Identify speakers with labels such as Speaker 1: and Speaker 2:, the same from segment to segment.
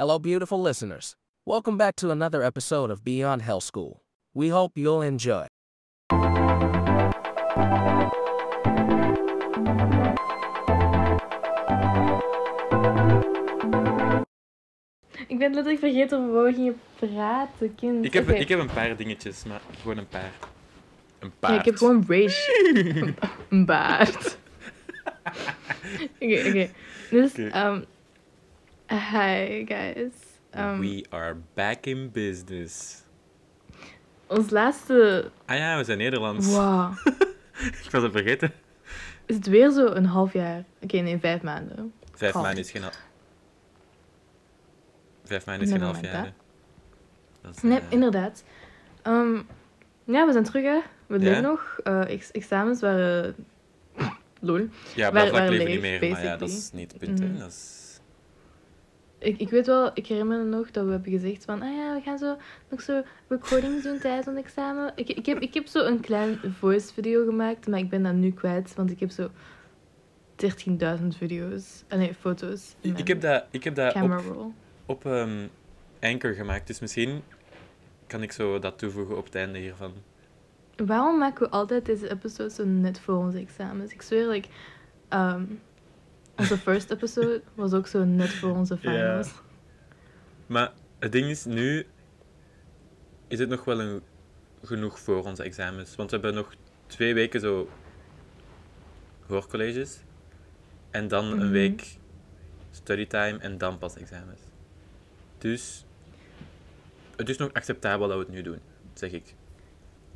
Speaker 1: Hello, beautiful listeners. Welcome back to another episode of Beyond Hell School. We hope you'll enjoy.
Speaker 2: Ik ben letterlijk vergeten over we gingen praten, kind.
Speaker 3: Ik heb,
Speaker 2: Oké.
Speaker 3: ik heb een paar dingetjes, maar gewoon een paar. Een paar.
Speaker 2: Ja, ik heb gewoon rage. een baard. Oké, oké. Dus,
Speaker 3: Oké.
Speaker 2: um, hi guys. Um,
Speaker 3: We are back in business.
Speaker 2: ons laatste...
Speaker 3: Ah ja, we zijn Nederlands.
Speaker 2: Wow.
Speaker 3: Ik was het vergeten.
Speaker 2: Is het weer zo een half jaar? Oké, nee, vijf maanden.
Speaker 3: Vijf maanden is geen... hal- Vijf maanden is geen half jaar. Dat is,
Speaker 2: Nee,
Speaker 3: eh,
Speaker 2: inderdaad. Um, ja, we zijn terug, hè. We
Speaker 3: Ja?
Speaker 2: leven nog. Eh, ex- examens waren... Lol.
Speaker 3: Ja, maar
Speaker 2: waar
Speaker 3: leven
Speaker 2: leeg,
Speaker 3: niet meer, maar ja, dat is niet het punt.
Speaker 2: Mhm.
Speaker 3: Dat is...
Speaker 2: Ik, ik weet wel, ik herinner me nog dat we hebben gezegd van, ah ja, we gaan zo nog zo recordings doen tijdens ons examen. Ik, ik, heb, ik heb zo een klein voice video gemaakt, maar ik ben dat nu kwijt, want ik heb zo 13.000 video's, ah, nee, foto's.
Speaker 3: Ik, heb dat, ik heb dat op,
Speaker 2: roll.
Speaker 3: op ehm, Anchor gemaakt, dus misschien kan ik zo dat toevoegen op het einde hiervan.
Speaker 2: Waarom maken we altijd deze episodes zo net voor onze examens? Ik zweer, like, ehm, onze first episode was ook zo net voor onze finals.
Speaker 3: Maar het ding is, nu is het nog wel een, genoeg voor onze examens. Want we hebben nog twee weken zo hoorcolleges. En dan
Speaker 2: Mhm.
Speaker 3: een week studytime en dan pas examens. Dus het is nog acceptabel dat we het nu doen, zeg ik.
Speaker 2: Ik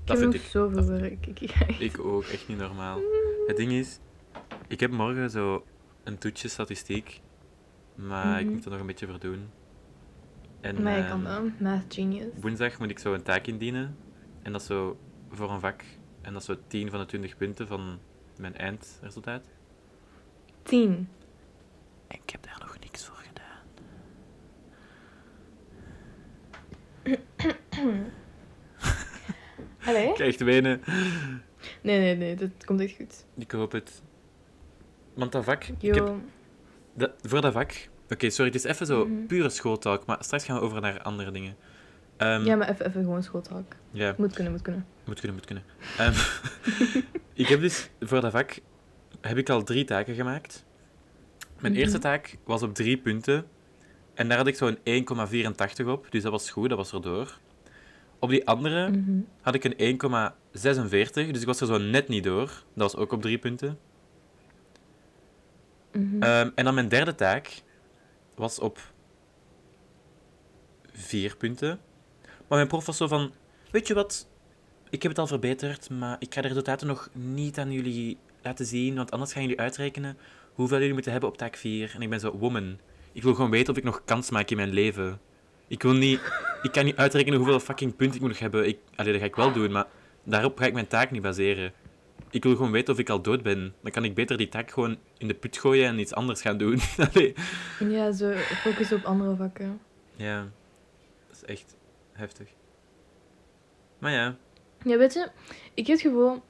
Speaker 3: Dat
Speaker 2: heb
Speaker 3: vind
Speaker 2: nog
Speaker 3: ik.
Speaker 2: zoveel
Speaker 3: Dat-
Speaker 2: werk. Ik,
Speaker 3: Ik ook, echt niet normaal. Het ding is, ik heb morgen zo een toetsje statistiek. Maar ik
Speaker 2: Mhm.
Speaker 3: moet er nog een beetje voor doen. En,
Speaker 2: maar je
Speaker 3: ehm,
Speaker 2: kan wel, math genius.
Speaker 3: Woensdag moet ik zo een taak indienen. En dat is zo voor een vak. En dat is zo 10 van de 20 punten van mijn eindresultaat.
Speaker 2: 10.
Speaker 3: En ik heb daar nog niks voor gedaan.
Speaker 2: Allee?
Speaker 3: Ik krijg wenen.
Speaker 2: Nee, nee, nee, dat komt echt goed.
Speaker 3: Ik hoop het. Want dat vak... Ik heb, dat, voor dat vak... Oké, sorry, het is even zo
Speaker 2: Mhm.
Speaker 3: pure schooltalk. Maar straks gaan we over naar andere dingen. Ehm,
Speaker 2: ja, maar even, even gewoon schooltalk.
Speaker 3: ja.
Speaker 2: Moet kunnen, moet kunnen.
Speaker 3: Moet kunnen, moet kunnen. Ehm, ik heb dus voor dat vak heb ik al drie taken gemaakt. Mijn
Speaker 2: Mhm.
Speaker 3: eerste taak was op drie punten. En daar had ik zo'n 1,84 op. Dus dat was goed, dat was erdoor. Op die andere
Speaker 2: Mhm.
Speaker 3: had ik een 1,46. Dus ik was er zo net niet door. Dat was ook op drie punten.
Speaker 2: Mhm.
Speaker 3: Ehm, en dan mijn derde taak was op vier punten. Maar mijn prof was zo van: Weet je wat? Ik heb het al verbeterd, maar ik ga de resultaten nog niet aan jullie laten zien, want anders gaan jullie uitrekenen hoeveel jullie moeten hebben op taak 4. En ik ben zo: Woman, ik wil gewoon weten of ik nog kans maak in mijn leven. Ik wil niet, ik kan niet uitrekenen hoeveel fucking punten ik moet hebben. Ik, allee, dat ga ik wel doen, maar daarop ga ik mijn taak niet baseren. Ik wil gewoon weten of ik al dood ben. Dan kan ik beter die taak gewoon in de put gooien en iets anders gaan doen. Allee.
Speaker 2: Ja, zo focussen op andere vakken.
Speaker 3: Ja, dat is echt heftig. Maar ja,
Speaker 2: Ja, weet je, ik heb het gevoel...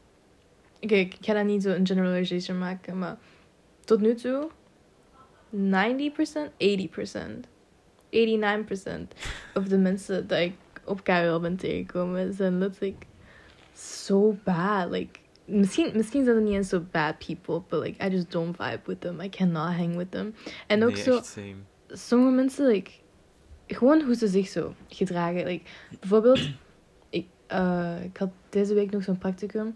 Speaker 2: Kijk, ik ga dat niet zo een generalization maken, maar tot nu toe 90%, 80%, 89% of de mensen dat ik op KRL ben tegengekomen zijn letterlijk so bad. Like, misschien, misschien zijn ze niet eens zo bad people, but like, I just don't vibe with them. I cannot hang with them. En ook
Speaker 3: nee,
Speaker 2: zo,
Speaker 3: same.
Speaker 2: sommige mensen, like, gewoon hoe ze zich zo gedragen. Like, bijvoorbeeld, ik, eh, ik had deze week nog zo'n practicum.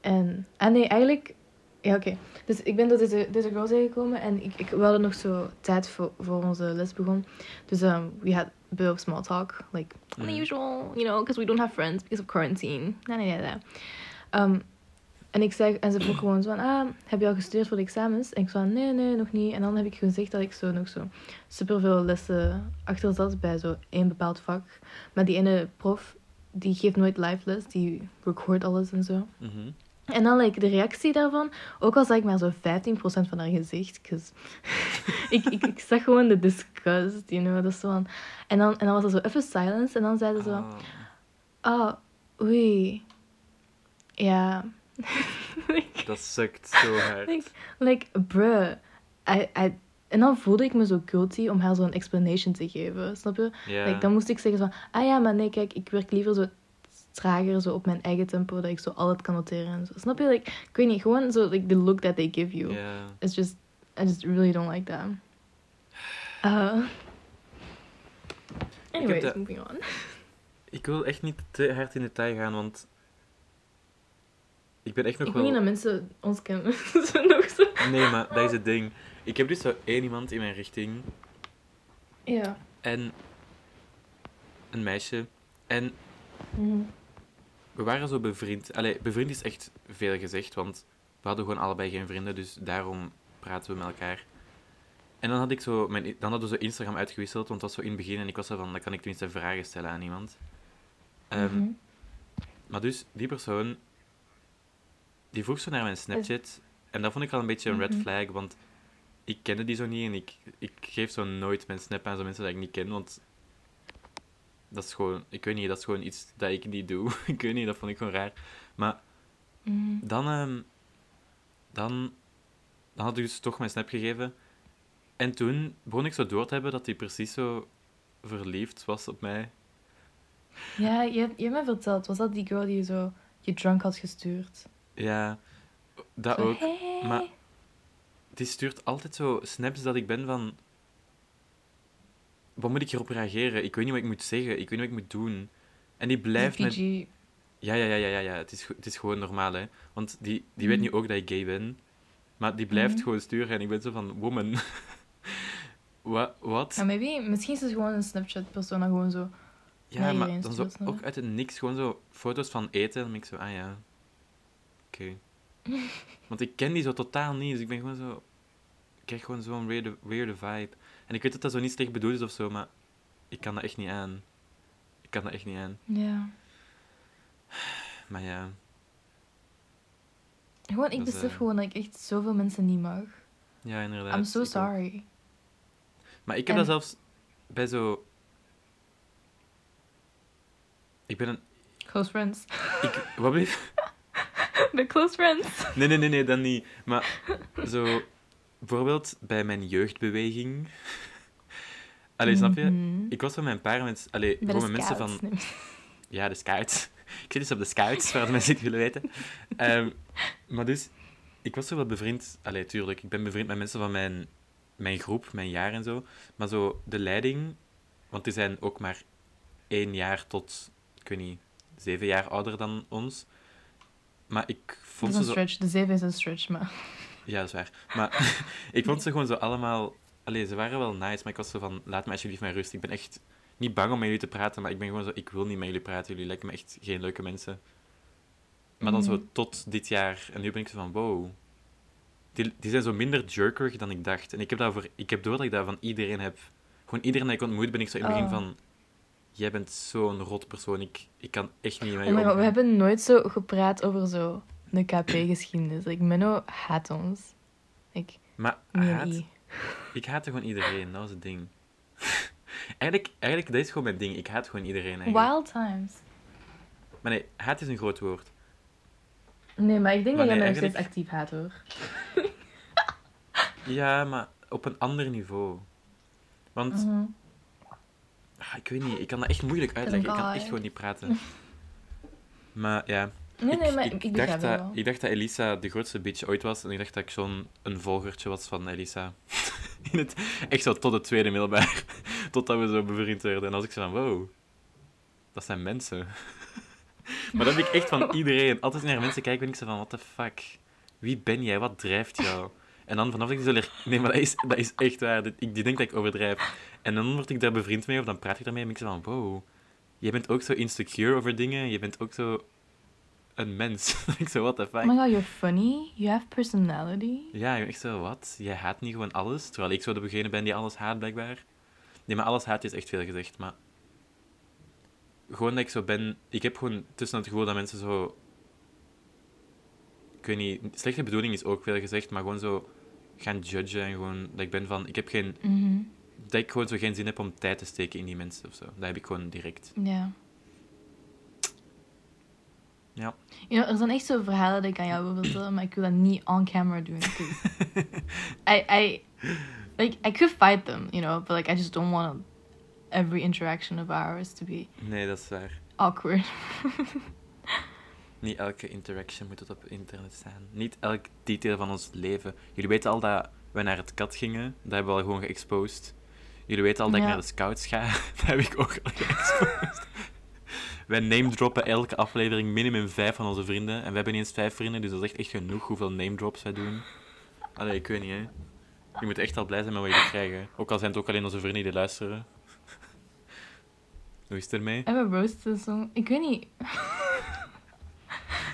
Speaker 2: En, ah nee, eigenlijk, ja oké. Dus ik ben door deze, deze girl tegengekomen en ik, ik hadden nog zo tijd voor, voor onze les begon. Dus um, we had a bit of small talk, like
Speaker 3: Mhm.
Speaker 2: unusual, you know, because we don't have friends because of quarantine. Nee, nee, nee. Um, en ik zei, en ze vroeg gewoon zo van, ah, heb je al gestudeerd voor de examens? En ik zei, nee, nee, nog niet. En dan heb ik gezegd dat ik zo nog zo superveel lessen achter zat bij zo één bepaald vak. Maar die ene prof, die geeft nooit live les, die record alles en zo.
Speaker 3: Mhm.
Speaker 2: En dan like, de reactie daarvan, ook al zag ik maar zo 15% van haar gezicht. ik, ik, ik zag gewoon de disgust, you know. Dat zo van, en, dan, en dan was er zo even silence en dan zei ze zo...
Speaker 3: Ah.
Speaker 2: Oh, oei. Ja.
Speaker 3: Dat sukt zo hard.
Speaker 2: like, like, bruh. I, I, En dan voelde ik me zo guilty om haar zo'n explanation te geven, snap je? Like, dan moest ik zeggen van, ah ja, maar nee, kijk, ik werk liever zo trager, zo op mijn eigen tempo, dat ik zo al het kan noteren en zo. Snap je? Like, ik weet niet, gewoon zo, like, the look that they give you. It's just, I just really don't like that. Uh, anyways, moving on.
Speaker 3: Ik wil echt niet te hard in detail gaan, want... Ik ben echt nog
Speaker 2: Ik
Speaker 3: wel...
Speaker 2: niet dat mensen ons kennen. zo nog zo.
Speaker 3: Nee, maar dat is het ding. Ik heb dus zo één iemand in mijn richting
Speaker 2: Ja.
Speaker 3: en een meisje. En
Speaker 2: Mhm.
Speaker 3: we waren zo bevriend. Allee, bevriend is echt veel gezegd, want we hadden gewoon allebei geen vrienden, dus daarom praten we met elkaar. En dan had ik zo, mijn, dan hadden we zo Instagram uitgewisseld, want dat was zo in het begin en ik was zo van, dan kan ik tenminste vragen stellen aan iemand. Ehm,
Speaker 2: Mhm.
Speaker 3: Maar dus, die persoon, die vroeg zo naar mijn Snapchat. En dat vond ik al een beetje een red
Speaker 2: Mhm.
Speaker 3: flag, want ik kende die zo niet en ik, ik geef zo nooit mijn snap aan zo mensen dat ik niet ken, want dat is gewoon, ik weet niet, dat is gewoon iets dat ik niet doe. ik weet niet, dat vond ik gewoon raar. Maar
Speaker 2: Mhm.
Speaker 3: dan, ehm, dan, dan had ik dus toch mijn snap gegeven. En toen begon ik zo door te hebben dat hij precies zo verliefd was op mij.
Speaker 2: Ja, je, hebt- je hebt me verteld. Was dat die girl die je zo je drunk had gestuurd?
Speaker 3: Ja, dat ook. maar- Die stuurt altijd zo snaps dat ik ben van... Wat moet ik hierop reageren? Ik weet niet wat ik moet zeggen. Ik weet niet wat ik moet doen. En die blijft met... Ja, ja, ja, ja, ja. ja. Het, is, het is gewoon normaal, hè. Want die, die weet
Speaker 2: Mhm.
Speaker 3: nu ook dat ik gay ben. Maar die blijft
Speaker 2: Mhm.
Speaker 3: gewoon sturen en ik ben zo van... Woman. Wat?
Speaker 2: Ja, maybe, misschien is het gewoon een Snapchat-persoon gewoon zo...
Speaker 3: Ja, maar dan zo ook uit het niks gewoon zo foto's van eten. En dan ben ik zo, ah ja. Oké. Want ik ken die zo totaal niet, dus ik ben gewoon zo... Ik krijg gewoon zo'n weirde, weirde vibe. En ik weet dat dat zo niet slecht bedoeld is of zo, maar ik kan dat echt niet aan. Ik kan dat echt niet aan.
Speaker 2: Ja.
Speaker 3: Maar ja,
Speaker 2: Gewoon, ik
Speaker 3: is,
Speaker 2: besef
Speaker 3: eh,
Speaker 2: gewoon dat ik echt zoveel mensen niet mag.
Speaker 3: ja inderdaad.
Speaker 2: I'm so sorry.
Speaker 3: Maar ik heb
Speaker 2: En-
Speaker 3: dat zelfs bij zo... Ik ben een...
Speaker 2: Close friends.
Speaker 3: Ik, wat bleef?
Speaker 2: Bij close friends.
Speaker 3: Nee, nee, nee, nee, dat niet. Maar zo... Bijvoorbeeld bij mijn jeugdbeweging... Allee, snap je?
Speaker 2: Mhm.
Speaker 3: Ik was van mijn paar mensen... Allee, gewoon met mensen van...
Speaker 2: Nee.
Speaker 3: Ja, de scouts. Ik zit dus op de scouts, voor de mensen het willen weten. Ehm, maar dus, ik was zo wel bevriend... Allee, tuurlijk, ik ben bevriend met mensen van mijn, mijn groep, mijn jaar en zo. Maar zo, de leiding... Want die zijn ook maar één jaar tot, ik weet niet, zeven jaar ouder dan ons. Maar ik
Speaker 2: Dat
Speaker 3: vond
Speaker 2: is
Speaker 3: ze
Speaker 2: een
Speaker 3: zo...
Speaker 2: stretch. De zeven is een stretch, maar...
Speaker 3: Ja, dat is waar. Maar ik vond ze gewoon zo allemaal... Allee, ze waren wel nice, maar ik was zo van... Laat me alsjeblieft mijn rust. Ik ben echt niet bang om met jullie te praten, maar ik ben gewoon zo... Ik wil niet met jullie praten. Jullie lijken me echt geen leuke mensen. Maar dan zo
Speaker 2: Mhm.
Speaker 3: tot dit jaar. En nu ben ik zo van... Wow. Die, die zijn zo minder jerkerig dan ik dacht. En ik heb, dat voor, ik heb door dat ik dat van iedereen heb. Gewoon iedereen dat ik ontmoet, ben ik zo in het begin
Speaker 2: Oh.
Speaker 3: van... Jij bent zo'n rot persoon. Ik, ik kan echt niet je
Speaker 2: Oh god, we
Speaker 3: omgaan."
Speaker 2: hebben nooit zo gepraat over zo de KP-geschiedenis. Like, Menno haat ons. Ik,
Speaker 3: Maar haat,
Speaker 2: I.
Speaker 3: Ik haatte gewoon iedereen, dat was het ding. eigenlijk, eigenlijk, dat is gewoon mijn ding. Ik haat gewoon iedereen eigenlijk.
Speaker 2: Wild times.
Speaker 3: Maar nee, haat is een groot woord.
Speaker 2: Nee, maar ik denk
Speaker 3: Maar
Speaker 2: dat jij
Speaker 3: nee,
Speaker 2: mij steeds
Speaker 3: eigenlijk-
Speaker 2: actief haat, hoor.
Speaker 3: Ja, maar op een ander niveau. Want,
Speaker 2: Mhm.
Speaker 3: Ah, ik weet niet, ik kan dat echt moeilijk uitleggen. Ik kan echt gewoon niet praten. Maar ja,
Speaker 2: Nee, nee,
Speaker 3: ik,
Speaker 2: maar
Speaker 3: ik, dacht dat,
Speaker 2: wel.
Speaker 3: ik dacht dat Elisa de grootste bitch ooit was. En ik dacht dat ik zo'n een volgertje was van Elisa. In het, echt zo tot het tweede middelbaar. Totdat we zo bevriend werden. En als ik zo van, wow, dat zijn mensen. maar dat heb ik echt van iedereen. Altijd naar mensen kijken ben ik zo van, what the fuck? Wie ben jij? Wat drijft jou? En dan vanaf dat ik zo leer... Nee, maar dat is, dat is echt waar. Ik die denk dat ik overdrijf. En dan word ik daar bevriend mee, of dan praat ik daarmee en ik zo van, wow. Jij bent ook zo insecure over dingen. Je bent ook zo een mens. ik zo, what the fuck?
Speaker 2: Oh my god, you're funny. You have personality.
Speaker 3: Ja, ik zo, wat? Jij haat niet gewoon alles? Terwijl ik zo de begene ben die alles haat, blijkbaar. Nee, maar alles haat is echt veel gezegd, maar... Gewoon dat ik zo ben... Ik heb gewoon tussen het gevoel dat mensen zo... Ik weet niet... Slechte bedoeling is ook veel gezegd, maar gewoon zo gaan judgen en gewoon... Dat ik ben van... Ik heb geen...
Speaker 2: Mhm.
Speaker 3: Dat ik gewoon zo geen zin heb om tijd te steken in die mensen of zo. Dat heb ik gewoon direct.
Speaker 2: Ja.
Speaker 3: Ja.
Speaker 2: You know, er zijn echt zo verhalen die ik aan jou wil vertellen, maar ik wil dat niet on camera doen. 'cause I, I, like I could fight them, you know, but like I just don't want every interaction of ours to be
Speaker 3: Nee, dat is waar.
Speaker 2: awkward.
Speaker 3: Niet elke interaction moet het op internet staan. Niet elk detail van ons leven. Jullie weten al dat wij naar het kat gingen. Dat hebben we al gewoon geëxposed. Jullie weten al dat ik naar de scouts ga. Dat heb ik ook al geëxposed. wij name droppen elke aflevering minimum vijf van onze vrienden. En we hebben niet eens vijf vrienden, dus dat is echt, echt genoeg hoeveel name drops wij doen. Allee, ik weet niet, hè. Je moet echt al blij zijn met wat jullie krijgen. Ook al zijn het ook alleen onze vrienden die luisteren. Hoe is het ermee?
Speaker 2: Have a roasted song. Ik weet niet.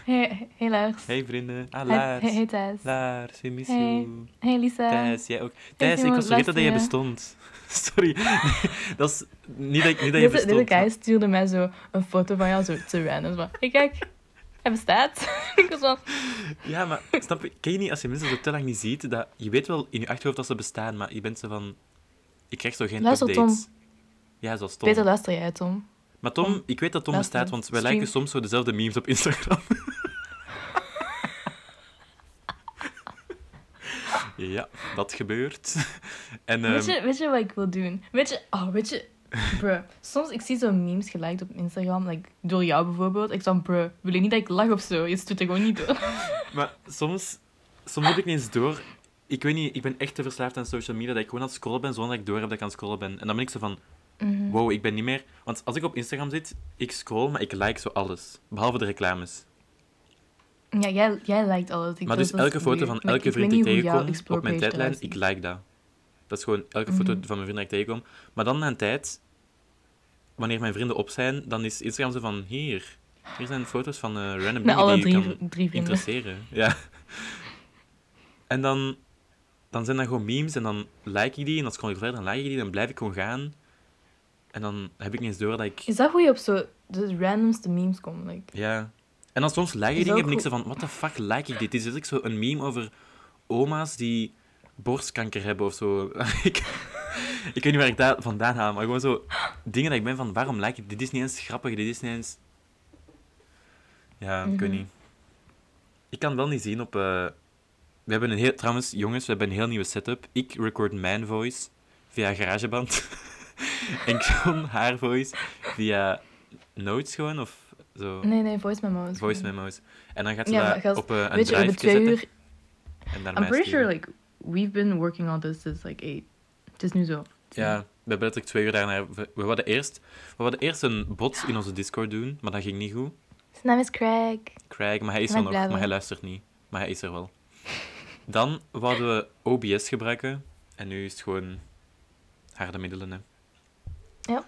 Speaker 2: hey, hey Lars.
Speaker 3: Hey vrienden. Ah, Lars.
Speaker 2: hey, hey Thijs.
Speaker 3: Lars, we miss
Speaker 2: Hey.
Speaker 3: you.
Speaker 2: Hey Lisa.
Speaker 3: Thijs, jij ook. Thijs, ik was vergeten dat jij bestond. Sorry. Dat is niet dat, ik- niet dat je
Speaker 2: Deze, deze
Speaker 3: bestond.
Speaker 2: guy stuurde mij zo een foto van jou zo te random. Van, hey kijk, hij bestaat. ik was van,
Speaker 3: Ja, maar snap je, ken je niet als je mensen zo te lang niet ziet, dat je weet wel in je achterhoofd dat ze bestaan, maar je bent zo van... Ik krijg zo geen
Speaker 2: Luister,
Speaker 3: updates. Ja, zoals Tom.
Speaker 2: beter luister jij Tom.
Speaker 3: Maar Tom,
Speaker 2: Tom,
Speaker 3: ik weet dat Tom bestaat, want wij
Speaker 2: stream.
Speaker 3: lijken soms zo dezelfde memes op Instagram. ja, dat gebeurt. En
Speaker 2: weet,
Speaker 3: ehm,
Speaker 2: je, weet je wat ik wil doen? Weet je, oh, weet je, bruh. Soms, ik zie zo memes geliked op Instagram, like, door jou bijvoorbeeld. Ik dan, bruh, wil je niet dat ik lach of zo? Je stuurt er gewoon niet door.
Speaker 3: Maar soms, soms heb ik niet eens door. Ik weet niet, ik ben echt te verslaafd aan social media dat ik gewoon aan het scrollen ben zonder dat ik door heb dat ik aan het scrollen ben. En dan ben ik zo van,
Speaker 2: Mhm.
Speaker 3: wow, ik ben niet meer... Want als ik op Instagram zit, ik scroll, maar ik like zo alles. Behalve de reclames.
Speaker 2: Ja, jij, jij liked alles. Ik
Speaker 3: maar dus elke foto
Speaker 2: weird.
Speaker 3: van
Speaker 2: Maar
Speaker 3: elke vriend die
Speaker 2: niet hoe jouw
Speaker 3: tegenkom
Speaker 2: Explore
Speaker 3: op mijn tijdlijn, ik like dat. Dat is gewoon elke foto
Speaker 2: Mhm.
Speaker 3: van mijn vrienden die ik tegenkom. Maar dan na een tijd, wanneer mijn vrienden op zijn, dan is Instagram zo van, hier, hier zijn foto's van eh, random dingen die je
Speaker 2: drie,
Speaker 3: kan
Speaker 2: drie
Speaker 3: interesseren. Ja. En dan, dan zijn dat gewoon memes en dan like ik die en dan scroll ik verder en like ik die, dan blijf ik gewoon gaan. En dan heb ik niet eens door dat ik...
Speaker 2: Is dat hoe je op zo de randomste memes komt? Like,
Speaker 3: Ja. En dan soms like ik
Speaker 2: Is
Speaker 3: dingen, heb ik zo
Speaker 2: goed.
Speaker 3: van, what the fuck like ik dit? Dit is ik zo een meme over oma's die borstkanker hebben of zo. ik, ik weet niet waar ik dat vandaan haal, maar gewoon zo dingen dat ik ben van, waarom like ik dit? Dit is niet eens grappig, dit is niet eens... Ja, ik weet
Speaker 2: Mhm.
Speaker 3: niet. Ik kan wel niet zien op... eh, We hebben een heel... Trouwens, jongens, we hebben een heel nieuwe setup. Ik record mijn voice via GarageBand. en John haar voice via Notes gewoon, of zo.
Speaker 2: nee, nee, voice memos.
Speaker 3: Voice memos. En dan gaat ze
Speaker 2: Ja,
Speaker 3: dat op eh, een
Speaker 2: Weet je, twee uur... I'm pretty sure, like, we've been working on this since, like, eight. Het is nu zo.
Speaker 3: Ja, we hebben letterlijk twee uur daarna... We wilden eerst, we wilden eerst een bot in onze Discord doen, maar dat ging niet goed.
Speaker 2: Zijn naam is Craig.
Speaker 3: Craig, maar hij is er
Speaker 2: ik
Speaker 3: nog, maar hij luistert niet. Maar hij is er wel. Dan wouden we OBS gebruiken. En nu is het gewoon harde middelen, hè.
Speaker 2: Ja.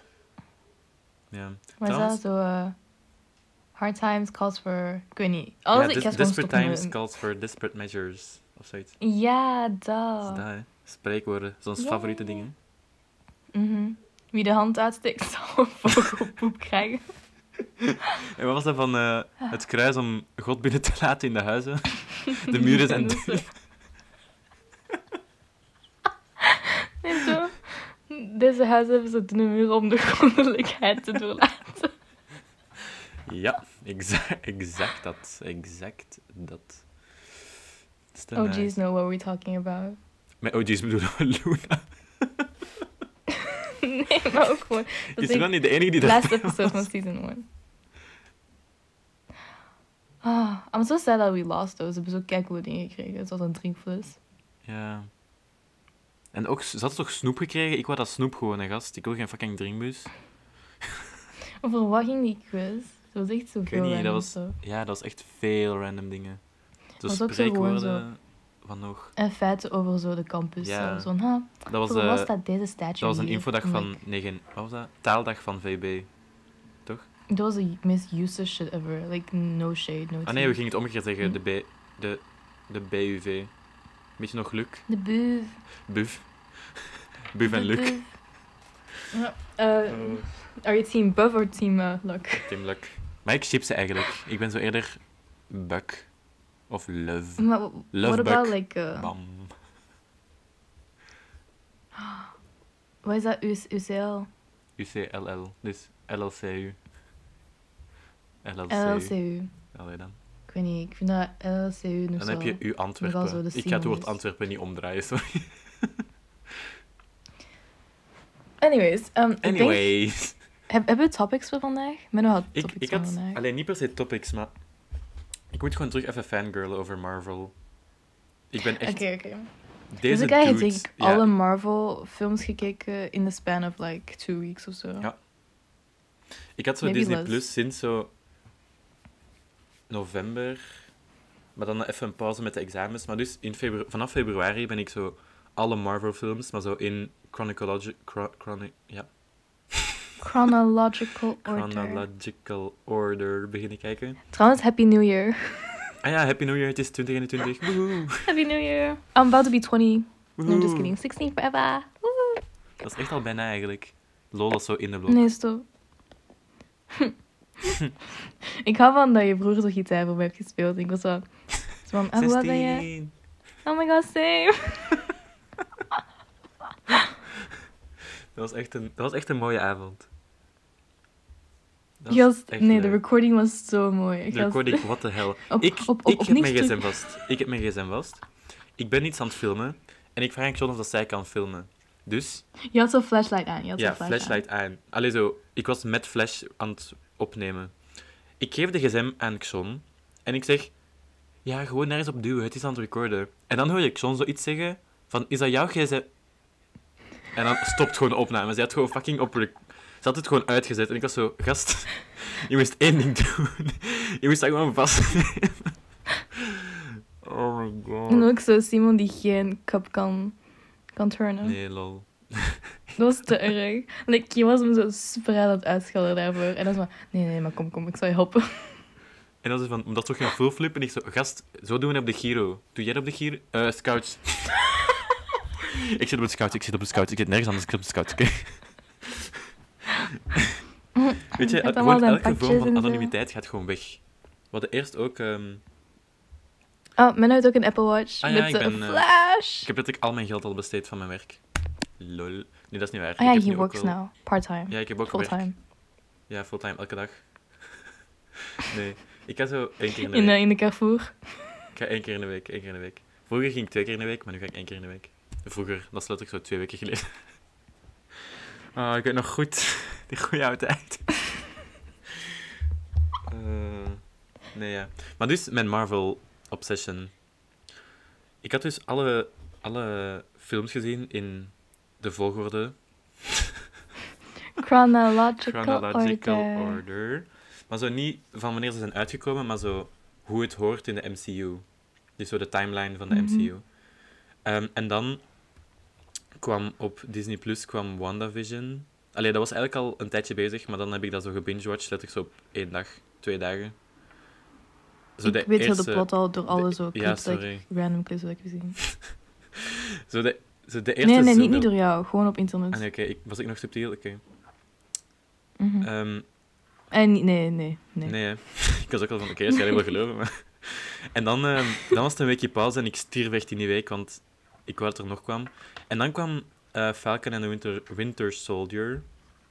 Speaker 3: Ja.
Speaker 2: Maar
Speaker 3: Trouwens-
Speaker 2: dat zo... eh, hard times calls for... Ik weet niet. Alles,
Speaker 3: ja,
Speaker 2: ik ga gewoon
Speaker 3: desperate times
Speaker 2: met-
Speaker 3: calls for desperate measures. Of zoiets.
Speaker 2: Ja,
Speaker 3: Dat is
Speaker 2: dat.
Speaker 3: hè. Spreekwoorden.
Speaker 2: Ja.
Speaker 3: favoriete ding, hè.
Speaker 2: Mhm. Wie de hand uitsteekt, zal een vogelpoep krijgen.
Speaker 3: En wat was dat van eh, het kruis om God binnen te laten in de huizen? De muren zijn...
Speaker 2: Dat is zo. En zo. Deze huizen hebben ze dunne muren om de grondelijkheid te doorlaten.
Speaker 3: Ja, exact, exact dat. Exact dat.
Speaker 2: OG's
Speaker 3: nice.
Speaker 2: know what we're talking about.
Speaker 3: Met OG's bedoelen we Luna.
Speaker 2: nee, maar ook gewoon... Dat
Speaker 3: Is dan niet de enige die dat...
Speaker 2: last episode van season 1. Ah, I'm so sad that we lost those. Ze hebben zo keicoole dingen gekregen. Het was een drinkfles.
Speaker 3: Ja. En ook, ze had toch snoep gekregen? Ik wou dat snoep gewoon, hè, gast. Ik wil geen fucking drinkbus.
Speaker 2: Over wat ging die quiz? Het was echt zo
Speaker 3: Ik
Speaker 2: veel
Speaker 3: niet, dat was... Ja, dat was echt veel random dingen.
Speaker 2: Was gewoon
Speaker 3: spreekwoorden van nog...
Speaker 2: En feiten over zo de campus.
Speaker 3: Ja.
Speaker 2: Zo
Speaker 3: Dat was,
Speaker 2: hoe
Speaker 3: eh,
Speaker 2: was dat deze statue
Speaker 3: dat was een infodag van... geen... Wat was dat? Taaldag van VB.
Speaker 2: Dat was the most useless shit ever. Like, no shade, no
Speaker 3: Ah nee, we gingen het omgekeerd zeggen.
Speaker 2: Hm.
Speaker 3: De, B, de, de BUV. Weet je nog, Luc?
Speaker 2: De buv.
Speaker 3: Buf. Buf en Luc.
Speaker 2: eh, are you team buff or team uh, luck?
Speaker 3: Tim Luc. Maar ik ship ze eigenlijk. Ik ben zo eerder Buck. Of Love.
Speaker 2: Maar
Speaker 3: Love
Speaker 2: what about like... Uh,
Speaker 3: Bam.
Speaker 2: wat is dat? UCL?
Speaker 3: UCLL. Dus LLCU. LLCU.
Speaker 2: LLCU.
Speaker 3: Allee dan.
Speaker 2: Ik weet niet, ik vind dat LLCU nog
Speaker 3: Dan
Speaker 2: zo...
Speaker 3: heb je U
Speaker 2: nogal zo
Speaker 3: Antwerpen.
Speaker 2: de
Speaker 3: Ik ga het woord. Antwerpen niet omdraaien, sorry.
Speaker 2: Anyways, um, ik denk...
Speaker 3: Anyways.
Speaker 2: Heb, hebben we topics voor vandaag? Menno had
Speaker 3: Ik,
Speaker 2: topics
Speaker 3: ik
Speaker 2: voor
Speaker 3: had
Speaker 2: vandaag.
Speaker 3: alleen niet per se topics, maar ik moet gewoon terug even fangirlen over Marvel. Ik ben echt
Speaker 2: Oké, oké.
Speaker 3: deze
Speaker 2: Dus ik heb
Speaker 3: dude.
Speaker 2: denk ik
Speaker 3: ja,
Speaker 2: alle Marvel films gekeken in the span of like two weeks of zo.
Speaker 3: Ja. Ik had zo
Speaker 2: Maybe
Speaker 3: Disney
Speaker 2: less.
Speaker 3: Plus sinds zo november, maar dan even een pauze met de examens. Maar dus in febru vanaf februari ben ik zo alle Marvel films, maar zo in chronological, chro chroni ja,
Speaker 2: Chronological order.
Speaker 3: chronological order beginnen kijken.
Speaker 2: Trouwens, Happy New Year.
Speaker 3: Ah ja, Happy New Year, het is 2021. Woehoe.
Speaker 2: Happy New Year. I'm about to be 20. No,
Speaker 3: Woehoe.
Speaker 2: just kidding. 16 forever. Woehoe.
Speaker 3: Dat is echt al bijna eigenlijk. Lol, dat is zo in de blok.
Speaker 2: Nee, stop. ik hou van dat je vroeger zo gitaar voor me hebt gespeeld. Ik was zo... zo van, ah, hoe ben je?
Speaker 3: 16.
Speaker 2: Oh my god, same.
Speaker 3: Dat was echt een, dat was echt een mooie avond. Was
Speaker 2: nee, de recording was zo mooi. Ik
Speaker 3: De recording, what the hell.
Speaker 2: Op-
Speaker 3: ik
Speaker 2: op- op-
Speaker 3: ik
Speaker 2: op
Speaker 3: heb mijn gsm vast. Ik heb mijn gsm vast. Ik ben iets aan het filmen. En ik vraag aan John of dat zij kan filmen. Dus,
Speaker 2: Je had zo'n flashlight aan. Je had
Speaker 3: ja,
Speaker 2: flashlight.
Speaker 3: flashlight aan. Allee, zo. Ik was met flash aan het opnemen. Ik geef de gsm aan Xon. En ik zeg... Ja, gewoon nergens op duwen. Het is aan het recorden. En dan hoor je Xon zoiets zeggen van... Is dat jouw gsm? En dan stopt gewoon de opname. Ze had gewoon fucking op... Ze had het gewoon uitgezet. En ik was zo... Gast, je moest één ding doen. Je moest dat gewoon vastnemen. Oh my god.
Speaker 2: En ook zo Simon die geen cup kan, kan turnen.
Speaker 3: Nee, lol.
Speaker 2: Dat was te erg. Like, je was hem zo super aan het uitschelden daarvoor. En dan zo, nee, nee, maar kom, kom, ik zal je helpen.
Speaker 3: En dan is van, omdat toch geen full flip. En ik zo, gast, zo doen we op de Giro. Doe jij dat op de Giro? Eh, scouts. ik zit op de scouts, ik zit op de scouts. Ik zit nergens anders, ik zit op de scouts, oké? Weet je, gewoon elke vorm van anonimiteit gaat gewoon weg. We hadden eerst ook... ehm,
Speaker 2: Oh, men heeft ook een Apple Watch.
Speaker 3: Ah ja,
Speaker 2: met
Speaker 3: ik ben, eh,
Speaker 2: flash.
Speaker 3: ik heb letterlijk al mijn geld al besteed van mijn werk. Lol. Nee, dat is niet waar.
Speaker 2: Ah ja, he works
Speaker 3: wel-
Speaker 2: now. Part-time.
Speaker 3: Ja, ik heb ook werk.
Speaker 2: Fulltime.
Speaker 3: Ja, fulltime, elke dag. nee, ik ga zo één keer in de
Speaker 2: In,
Speaker 3: week.
Speaker 2: de- in de Carrefour.
Speaker 3: Ik ga één keer in de week, één keer in de week. Vroeger ging ik twee keer in de week, maar nu ga ik één keer in de week. Vroeger, dat is letterlijk zo twee weken geleden. Ah, ik weet nog goed. Die goede oude tijd. Eh, nee, ja. Maar dus, mijn Marvel obsession. Ik had dus alle, alle films gezien in de volgorde.
Speaker 2: Chronological,
Speaker 3: Chronological
Speaker 2: order.
Speaker 3: order. Maar zo niet van wanneer ze zijn uitgekomen, maar zo hoe het hoort in de MCU. Dus zo de timeline van de
Speaker 2: Mhm.
Speaker 3: MCU. Ehm, en dan kwam op Disney Plus kwam WandaVision. Allee, dat was eigenlijk al een tijdje bezig, maar dan heb ik dat zo gebingewatcht, letterlijk zo op één dag, twee dagen. Zo
Speaker 2: ik
Speaker 3: de
Speaker 2: weet heel de
Speaker 3: eerste-
Speaker 2: plot al door alle
Speaker 3: de-
Speaker 2: zo
Speaker 3: ja, sorry.
Speaker 2: random clips dat ik gezien.
Speaker 3: Zo de, de eerste
Speaker 2: Nee, nee, niet, niet door jou. Gewoon op internet.
Speaker 3: Ah, nee, oké, was ik nog subtiel? Oké.
Speaker 2: Mhm.
Speaker 3: Ehm,
Speaker 2: En niet- nee, nee, nee.
Speaker 3: Nee, hè. ik was ook al van, oké, ga je wel geloven. Maar... En dan, ehm, dan was het een weekje pauze en ik stierf echt in die week, want ik wou dat er nog kwam. En dan kwam eh, Falcon and the Winter, Winter Soldier.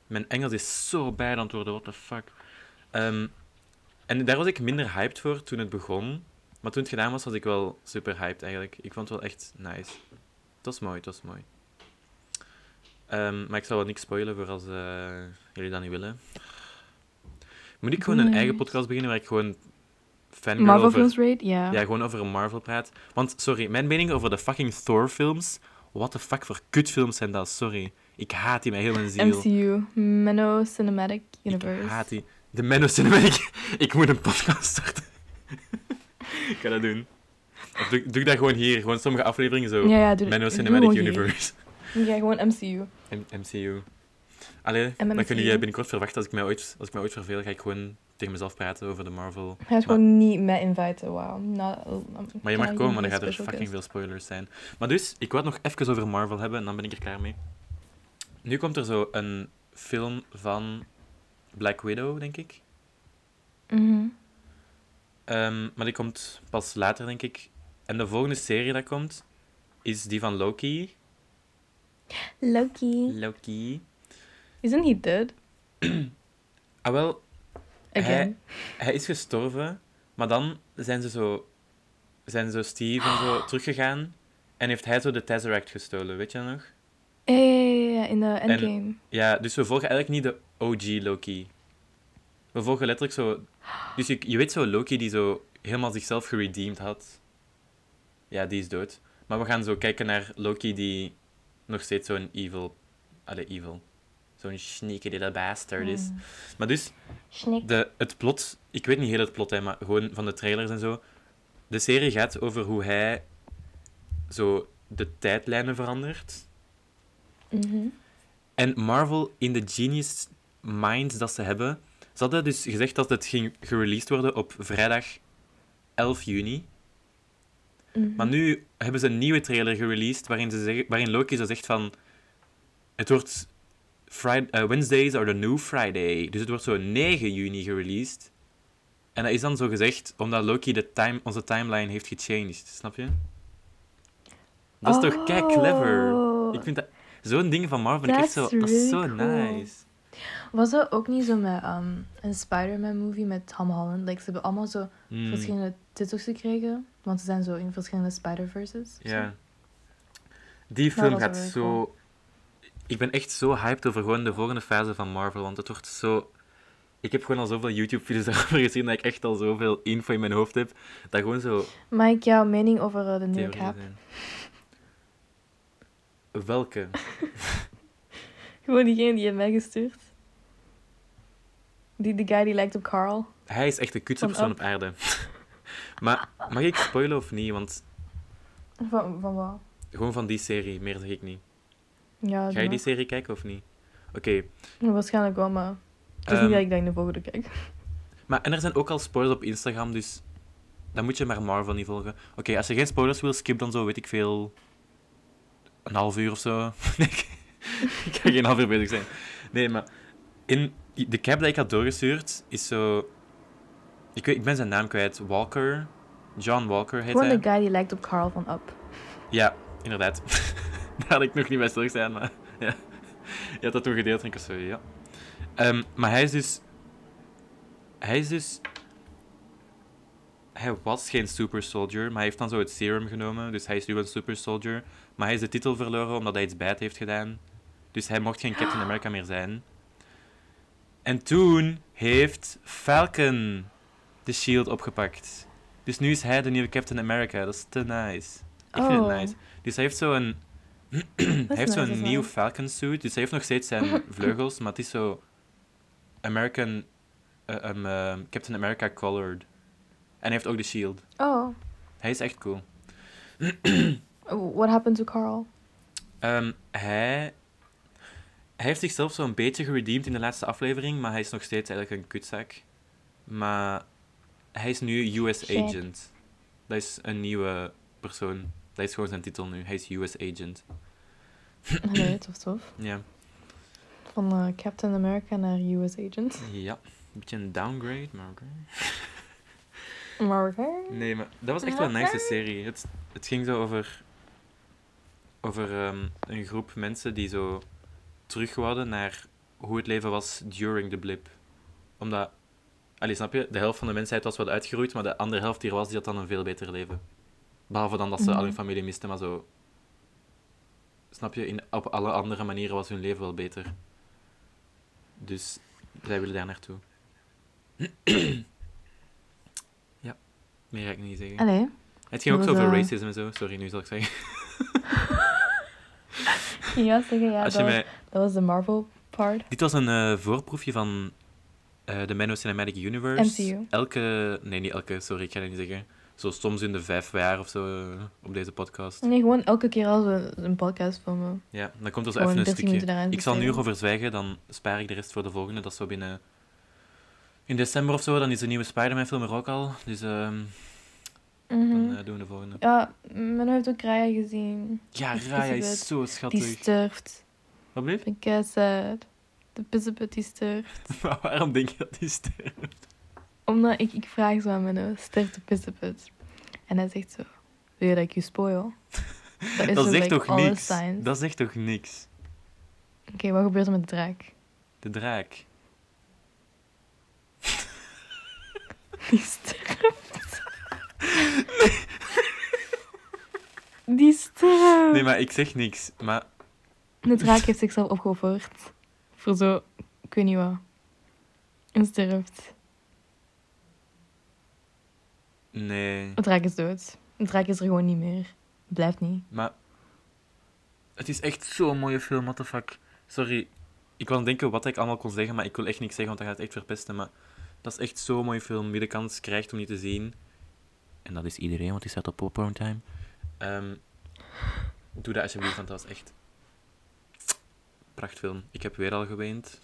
Speaker 3: Mijn Engels is zo bad aan het worden, what the fuck. Ehm, en daar was ik minder hyped voor toen het begon. Maar toen het gedaan was, was ik wel super hyped eigenlijk. Ik vond het wel echt nice. Het was mooi, het was mooi. Ehm, maar ik zal wel niks spoilen voor als eh, jullie dat niet willen. Moet ik gewoon een eigen podcast beginnen waar ik gewoon fangirl
Speaker 2: Marvel
Speaker 3: over...
Speaker 2: films rate? Ja.
Speaker 3: Ja, gewoon over een Marvel praat. Want, sorry, mijn mening over de fucking Thor-films... What the fuck voor kutfilms zijn dat? Sorry. Ik haat die met heel mijn ziel.
Speaker 2: MCU. Menno Cinematic
Speaker 3: Ik
Speaker 2: Universe.
Speaker 3: haat die. De Menno Cinematic... ik moet een podcast starten. ik ga dat doen. Of doe, doe ik dat gewoon hier. Gewoon sommige afleveringen zo.
Speaker 2: Ja, ja, doe
Speaker 3: Menno
Speaker 2: doe
Speaker 3: Cinematic
Speaker 2: hier.
Speaker 3: Universe.
Speaker 2: Ja, gewoon MCU.
Speaker 3: M- MCU. Allee,
Speaker 2: MCU.
Speaker 3: kunnen jullie binnenkort verwachten als ik mij ooit, als ik mij ooit verveel, ga ik gewoon tegen mezelf praten over de Marvel.
Speaker 2: Hij is gewoon niet met inviten, wauw.
Speaker 3: Maar je mag komen, maar dan gaat er fucking veel spoilers zijn. Maar dus, ik wou het nog even over Marvel hebben en dan ben ik er klaar mee. Nu komt er zo een film van Black Widow, denk ik.
Speaker 2: Mhm.
Speaker 3: Ehm, maar die komt pas later, denk ik. En de volgende serie dat komt, is die van Loki.
Speaker 2: Loki.
Speaker 3: Loki.
Speaker 2: Isn't he dead?
Speaker 3: Ah, wel,
Speaker 2: Again.
Speaker 3: hij is gestorven, maar dan zijn ze zo, zijn zo Steve en zo teruggegaan en heeft hij zo de Tesseract gestolen, weet je nog?
Speaker 2: Ja, ja, ja, in de endgame.
Speaker 3: Ja, dus we volgen eigenlijk niet de OG Loki. We volgen letterlijk zo... Dus je, je weet zo Loki die zo helemaal zichzelf geredeemd had. Ja, die is dood. Maar we gaan zo kijken naar Loki die nog steeds zo'n evil... Allee, evil. Zo'n sneaky little bastard is.
Speaker 2: Mm.
Speaker 3: Maar dus, de, het plot... Ik weet niet heel het plot, hè, maar gewoon van de trailers en zo. De serie gaat over hoe hij zo de tijdlijnen verandert.
Speaker 2: Mhm.
Speaker 3: En Marvel, in de genius minds dat ze hebben, ze hadden dus gezegd dat het ging gereleased worden op vrijdag 11 juni.
Speaker 2: Mhm.
Speaker 3: Maar nu hebben ze een nieuwe trailer gereleased waarin, ze zeggen, waarin Loki zo zegt van... Het wordt... Friday, eh, Wednesdays are the new Friday. Dus het wordt zo 9 juni gereleased. En dat is dan zo gezegd omdat Loki de time, onze timeline heeft gechanged. Snap je? Dat is toch kei clever?
Speaker 2: Oh.
Speaker 3: Ik vind dat... Zo'n ding van Marvel ik echt zo... Dat is zo
Speaker 2: cool.
Speaker 3: nice.
Speaker 2: Was dat ook niet zo met ehm, een Spider-Man movie met Tom Holland? Like, ze hebben allemaal zo
Speaker 3: Mm,
Speaker 2: verschillende titels gekregen. Want ze zijn zo in verschillende Spider-Verses.
Speaker 3: Ja. Die film gaat zo...
Speaker 2: cool.
Speaker 3: Ik ben echt zo hyped over gewoon de volgende fase van Marvel, want het wordt zo... Ik heb gewoon al zoveel YouTube-video's daarover gezien dat ik echt al zoveel info in mijn hoofd heb, dat gewoon zo
Speaker 2: Mag ik jouw mening over eh, de nieuwe cap?
Speaker 3: Welke?
Speaker 2: Gewoon diegene die je mij gestuurd. Die, de guy die lijkt op Carl.
Speaker 3: Hij is echt de kutste persoon op aarde. maar mag ik spoilen of niet? Want
Speaker 2: Van, van wat?
Speaker 3: gewoon van die serie, meer zeg ik niet.
Speaker 2: Ja,
Speaker 3: Ga je die serie kijken of niet? Oké,
Speaker 2: Ja, Waarschijnlijk wel, maar... Het is
Speaker 3: Ehm,
Speaker 2: niet dat ik in de volgende kijk.
Speaker 3: Maar, en er zijn ook al spoilers op Instagram, dus dan moet je maar Marvel niet volgen. Oké, als je geen spoilers wil, skip dan zo, weet ik veel, een half uur of zo. Nee, ik ik ga geen half uur bezig zijn. Nee, maar in de cap dat ik had doorgestuurd, is zo... Ik, weet, ik ben zijn naam kwijt. Walker. John Walker heet
Speaker 2: Gewoon
Speaker 3: hij.
Speaker 2: de guy die lijkt op Carl van Up.
Speaker 3: Ja, inderdaad. Daar had ik nog niet bij stilgestaan, maar ja. Je had dat toen gedeeld en ik was zo, ja. Ehm, maar hij is dus... Hij is dus... Hij was geen super soldier, maar hij heeft dan zo het serum genomen. Dus hij is nu een super soldier. Maar hij is de titel verloren omdat hij iets bad heeft gedaan. Dus hij mocht geen Captain America meer zijn. En toen heeft Falcon de shield opgepakt. Dus nu is hij de nieuwe Captain America. Dat is te nice. Ik vind
Speaker 2: Oh.
Speaker 3: het nice. Dus hij heeft zo'n... hij heeft zo'n
Speaker 2: dat is
Speaker 3: nieuw. Falcon suit. Dus hij heeft nog steeds zijn vleugels, maar het is zo... American... um, Captain America colored. En hij heeft ook de shield.
Speaker 2: Oh.
Speaker 3: Hij is echt cool.
Speaker 2: What happened to Carl?
Speaker 3: Ehm, hij... Hij heeft zichzelf zo'n beetje geredeemd in de laatste aflevering, maar hij is nog steeds eigenlijk een kutzak. Maar hij is nu US. Agent. Dat is een nieuwe persoon. Dat is gewoon zijn titel nu. Hij is US Agent.
Speaker 2: Nee, tof tof.
Speaker 3: Ja.
Speaker 2: Van eh, Captain America naar US Agent.
Speaker 3: Ja. Een beetje een downgrade, maar oké.
Speaker 2: Maar oké.
Speaker 3: Nee, maar dat was echt wel een nice serie. Het, het ging zo over, over ehm, een groep mensen die zo terug wouden naar hoe het leven was during the blip. Omdat, allee, snap je, de helft van de mensheid was wat uitgeroeid, maar de andere helft die er was, die had dan een veel beter leven. Behalve dan dat ze al hun familie misten, maar zo... Snap je, in, op alle andere manieren was hun leven wel beter. Dus zij willen daar naartoe. ja, meer ga ik niet zeggen.
Speaker 2: Allee.
Speaker 3: Het ging ook zo over
Speaker 2: eh,
Speaker 3: racism en zo. Sorry, nu zal ik zeggen.
Speaker 2: Ja, zeggen ja.
Speaker 3: Als
Speaker 2: Dat,
Speaker 3: je
Speaker 2: was,
Speaker 3: mij...
Speaker 2: dat was de Marvel part.
Speaker 3: Dit was een eh, voorproefje van eh de Mano Cinematic Universe.
Speaker 2: MCU.
Speaker 3: Elke... Nee, niet elke, sorry, ik ga dat niet zeggen. Zo soms in de vijf jaar of zo eh, op deze podcast.
Speaker 2: Nee, gewoon elke keer als we een podcast filmen.
Speaker 3: Ja, dan komt er zo even een
Speaker 2: 30 minuten
Speaker 3: stukje. Ik zal nu erover zwijgen, dan spaar ik de rest voor de volgende. Dat is zo binnen... In december of zo, dan is de nieuwe Spider-Man film er ook al. Dus ehm,
Speaker 2: Mhm.
Speaker 3: dan eh, doen de volgende.
Speaker 2: Ja, men heeft ook Raya gezien.
Speaker 3: Ja,
Speaker 2: Die
Speaker 3: Raya is zo
Speaker 2: Die
Speaker 3: schattig.
Speaker 2: sterft.
Speaker 3: Wat bleef?
Speaker 2: Ik ben sad. De pissebut die sterft.
Speaker 3: Maar waarom denk je dat die sterft?
Speaker 2: Omdat ik, ik vraag zo aan mijn sterft de pissebut. En hij zegt zo, wil je dat ik je spoil? Dat is
Speaker 3: Dat
Speaker 2: zo,
Speaker 3: zegt
Speaker 2: like,
Speaker 3: toch niks?
Speaker 2: signs.
Speaker 3: Dat zegt toch niks?
Speaker 2: Oké, wat gebeurt er met de draak?
Speaker 3: De draak.
Speaker 2: Die sterft. Die sterft.
Speaker 3: Nee, maar ik zeg niks. Maar
Speaker 2: De draak heeft zichzelf opgeofferd. Voor zo, ik weet niet wat. En sterft.
Speaker 3: Nee,
Speaker 2: De draak is dood. De draak is er gewoon niet meer. Blijft niet.
Speaker 3: maar... Het is echt zo'n mooie film, what the fuck. Sorry, ik wil denken wat ik allemaal kon zeggen, maar ik wil echt niks zeggen, want dat gaat het echt verpesten. Maar dat is echt zo'n mooie film. Wie de kans krijgt om die te zien. En dat is iedereen, want die staat op Popcorn Time. Ehm, doe dat alsjeblieft, want dat was echt... Prachtfilm. Ik heb weer al geweend.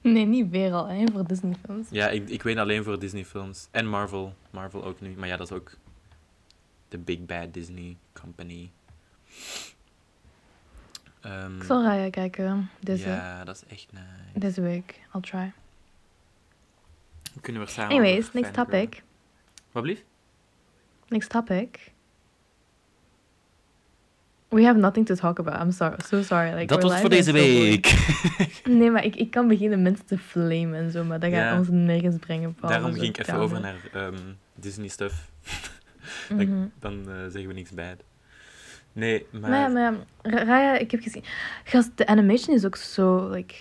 Speaker 2: Nee, niet weer al, hè, voor Disney-films.
Speaker 3: Ja, ik, ik weet alleen voor Disney-films. En Marvel. Marvel ook nu. Maar ja, dat is ook de Big Bad Disney Company. Ehm,
Speaker 2: Ik zal Raya kijken, deze,
Speaker 3: Ja, dat is echt nice.
Speaker 2: deze week. I'll try.
Speaker 3: Kunnen we samen
Speaker 2: Anyways, next topic.
Speaker 3: Wat blieft?
Speaker 2: Next topic. We have nothing to talk about. I'm sorry. So sorry. Like,
Speaker 3: Dat was voor deze week.
Speaker 2: Nee, maar ik, ik kan beginnen mensen te flamen en zo, maar dat gaat
Speaker 3: Ja.
Speaker 2: ons nergens brengen. Paul.
Speaker 3: Daarom
Speaker 2: Dus
Speaker 3: ging ik even over naar ehm, Disney stuff.
Speaker 2: Mhm.
Speaker 3: Dan eh, zeggen we niks bad. Nee, maar,
Speaker 2: Maar, ja, maar ja, Ra- Raya, ik heb gezien. Gast, de animation is ook zo, like,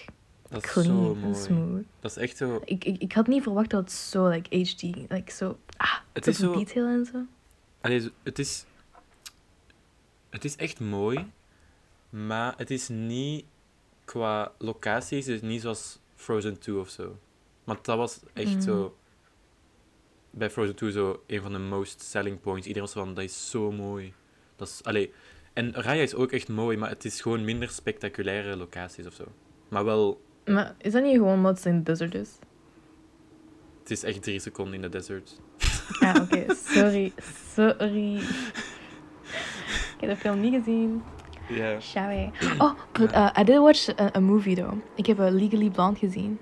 Speaker 3: dat is
Speaker 2: clean
Speaker 3: zo
Speaker 2: en
Speaker 3: mooi.
Speaker 2: smooth.
Speaker 3: Dat is echt zo...
Speaker 2: Ik, ik, ik had niet verwacht dat het zo, like, HD, like, zo, ah,
Speaker 3: Het is zo...
Speaker 2: detail en zo.
Speaker 3: Allee, zo- het is... Het is echt mooi, maar het is niet... Qua locaties is het niet zoals Frozen 2 of zo. Want dat was echt
Speaker 2: Mhm.
Speaker 3: zo... Bij Frozen 2 zo een van de most selling points. Iedereen was van, dat is zo mooi. Dat is... Allee... En Raya is ook echt mooi, maar het is gewoon minder spectaculaire locaties of zo. Maar wel,
Speaker 2: Maar is dat niet gewoon omdat het in de desert is?
Speaker 3: het is echt drie seconden in de desert.
Speaker 2: Ah, oké, sorry. Sorry. Ik heb de film niet gezien.
Speaker 3: Ja.
Speaker 2: Sorry. Oh, but uh, I did watch a, a movie though. Ik heb uh, Legally Blonde gezien.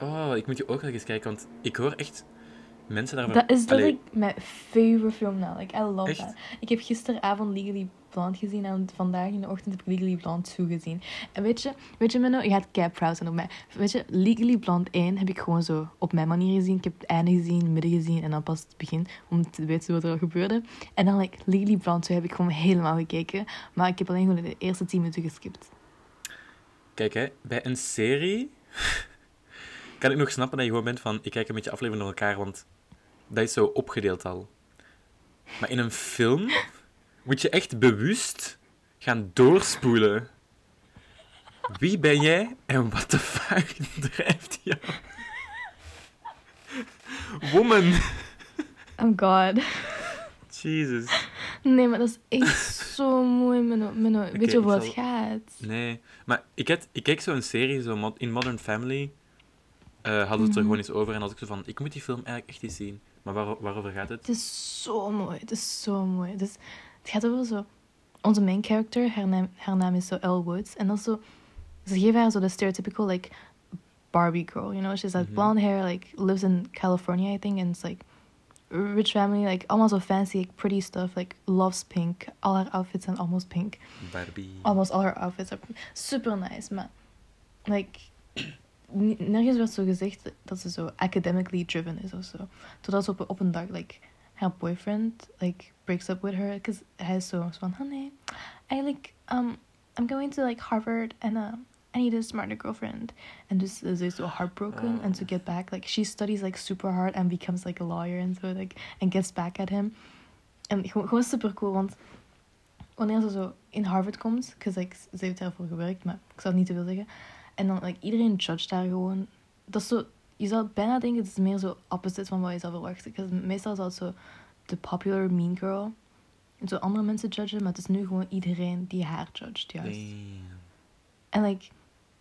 Speaker 3: Oh, ik moet je ook nog eens kijken, want ik hoor echt mensen daarvan...
Speaker 2: Dat is dat
Speaker 3: Allee,
Speaker 2: ik mijn favorite film nou. Like, I love
Speaker 3: Echt?
Speaker 2: that. Ik heb gisteravond Legally Blonde gezien en vandaag in de ochtend heb ik Legally Blonde 2 gezien. En weet je, weet je Menno, je gaat kei proud zijn op mij. Weet je, Legally Blonde 1 heb ik gewoon zo op mijn manier gezien. Ik heb het einde gezien, midden gezien en dan pas het begin, om te weten wat er al gebeurde. En dan like, Legally Blonde 2 heb ik gewoon helemaal gekeken, maar ik heb alleen gewoon de eerste 10 minuten geskipt.
Speaker 3: Kijk, hè, bij een serie kan ik nog snappen dat je gewoon bent van, ik kijk een beetje afleveringen door elkaar, want dat is zo opgedeeld al. Maar in een film moet je echt bewust gaan doorspoelen. Wie ben jij en wat de fuck drijft jou? Woman!
Speaker 2: Oh god.
Speaker 3: Jesus.
Speaker 2: Nee, maar dat is echt zo mooi, Menno. Menno. Weet je over wat het
Speaker 3: zal-
Speaker 2: gaat?
Speaker 3: Nee, maar ik, had, ik keek zo'n serie, zo in Modern Family, eh hadden we het er
Speaker 2: Mhm.
Speaker 3: gewoon eens over en had ik zo van, ik moet die film eigenlijk echt eens zien. Maar waar, waarover gaat het?
Speaker 2: Het is zo mooi. Het is zo mooi. Dus het gaat over zo... Onze main character, haar naam, haar naam is zo Elle Woods. En dat is zo... Ze geven haar zo de stereotypical, like, Barbie girl, you know? She's like
Speaker 3: Mhm.
Speaker 2: blonde hair, like, lives in California, I think. And it's like, rich family, like, allemaal zo fancy, like, pretty stuff. Like, loves pink. Al haar outfits zijn almost pink.
Speaker 3: Barbie.
Speaker 2: Almost all her outfits are super nice, maar like nergens werd zo gezegd dat ze zo academically driven is of zo. Totdat ze op, op een dag like haar boyfriend like breaks up with her because hij is zo van honey, I like um I'm going to like Harvard and uh, I need a smarter girlfriend. En dus ze is zo heartbroken and to get back like she studies like super hard and becomes like a lawyer and so like and gets back at him. En gewoon, gewoon super cool, want wanneer ze zo in Harvard komt, because like, ze heeft daarvoor gewerkt, maar ik zal het niet te veel zeggen. En dan, like, iedereen judge daar gewoon. Dat is zo, je zou bijna denken, het is meer zo opposite van wat je zou verwachten. Meestal is dat zo de popular mean girl. En zo andere mensen judgen, maar het is nu gewoon iedereen die haar judgt, juist.
Speaker 3: Damn.
Speaker 2: En like,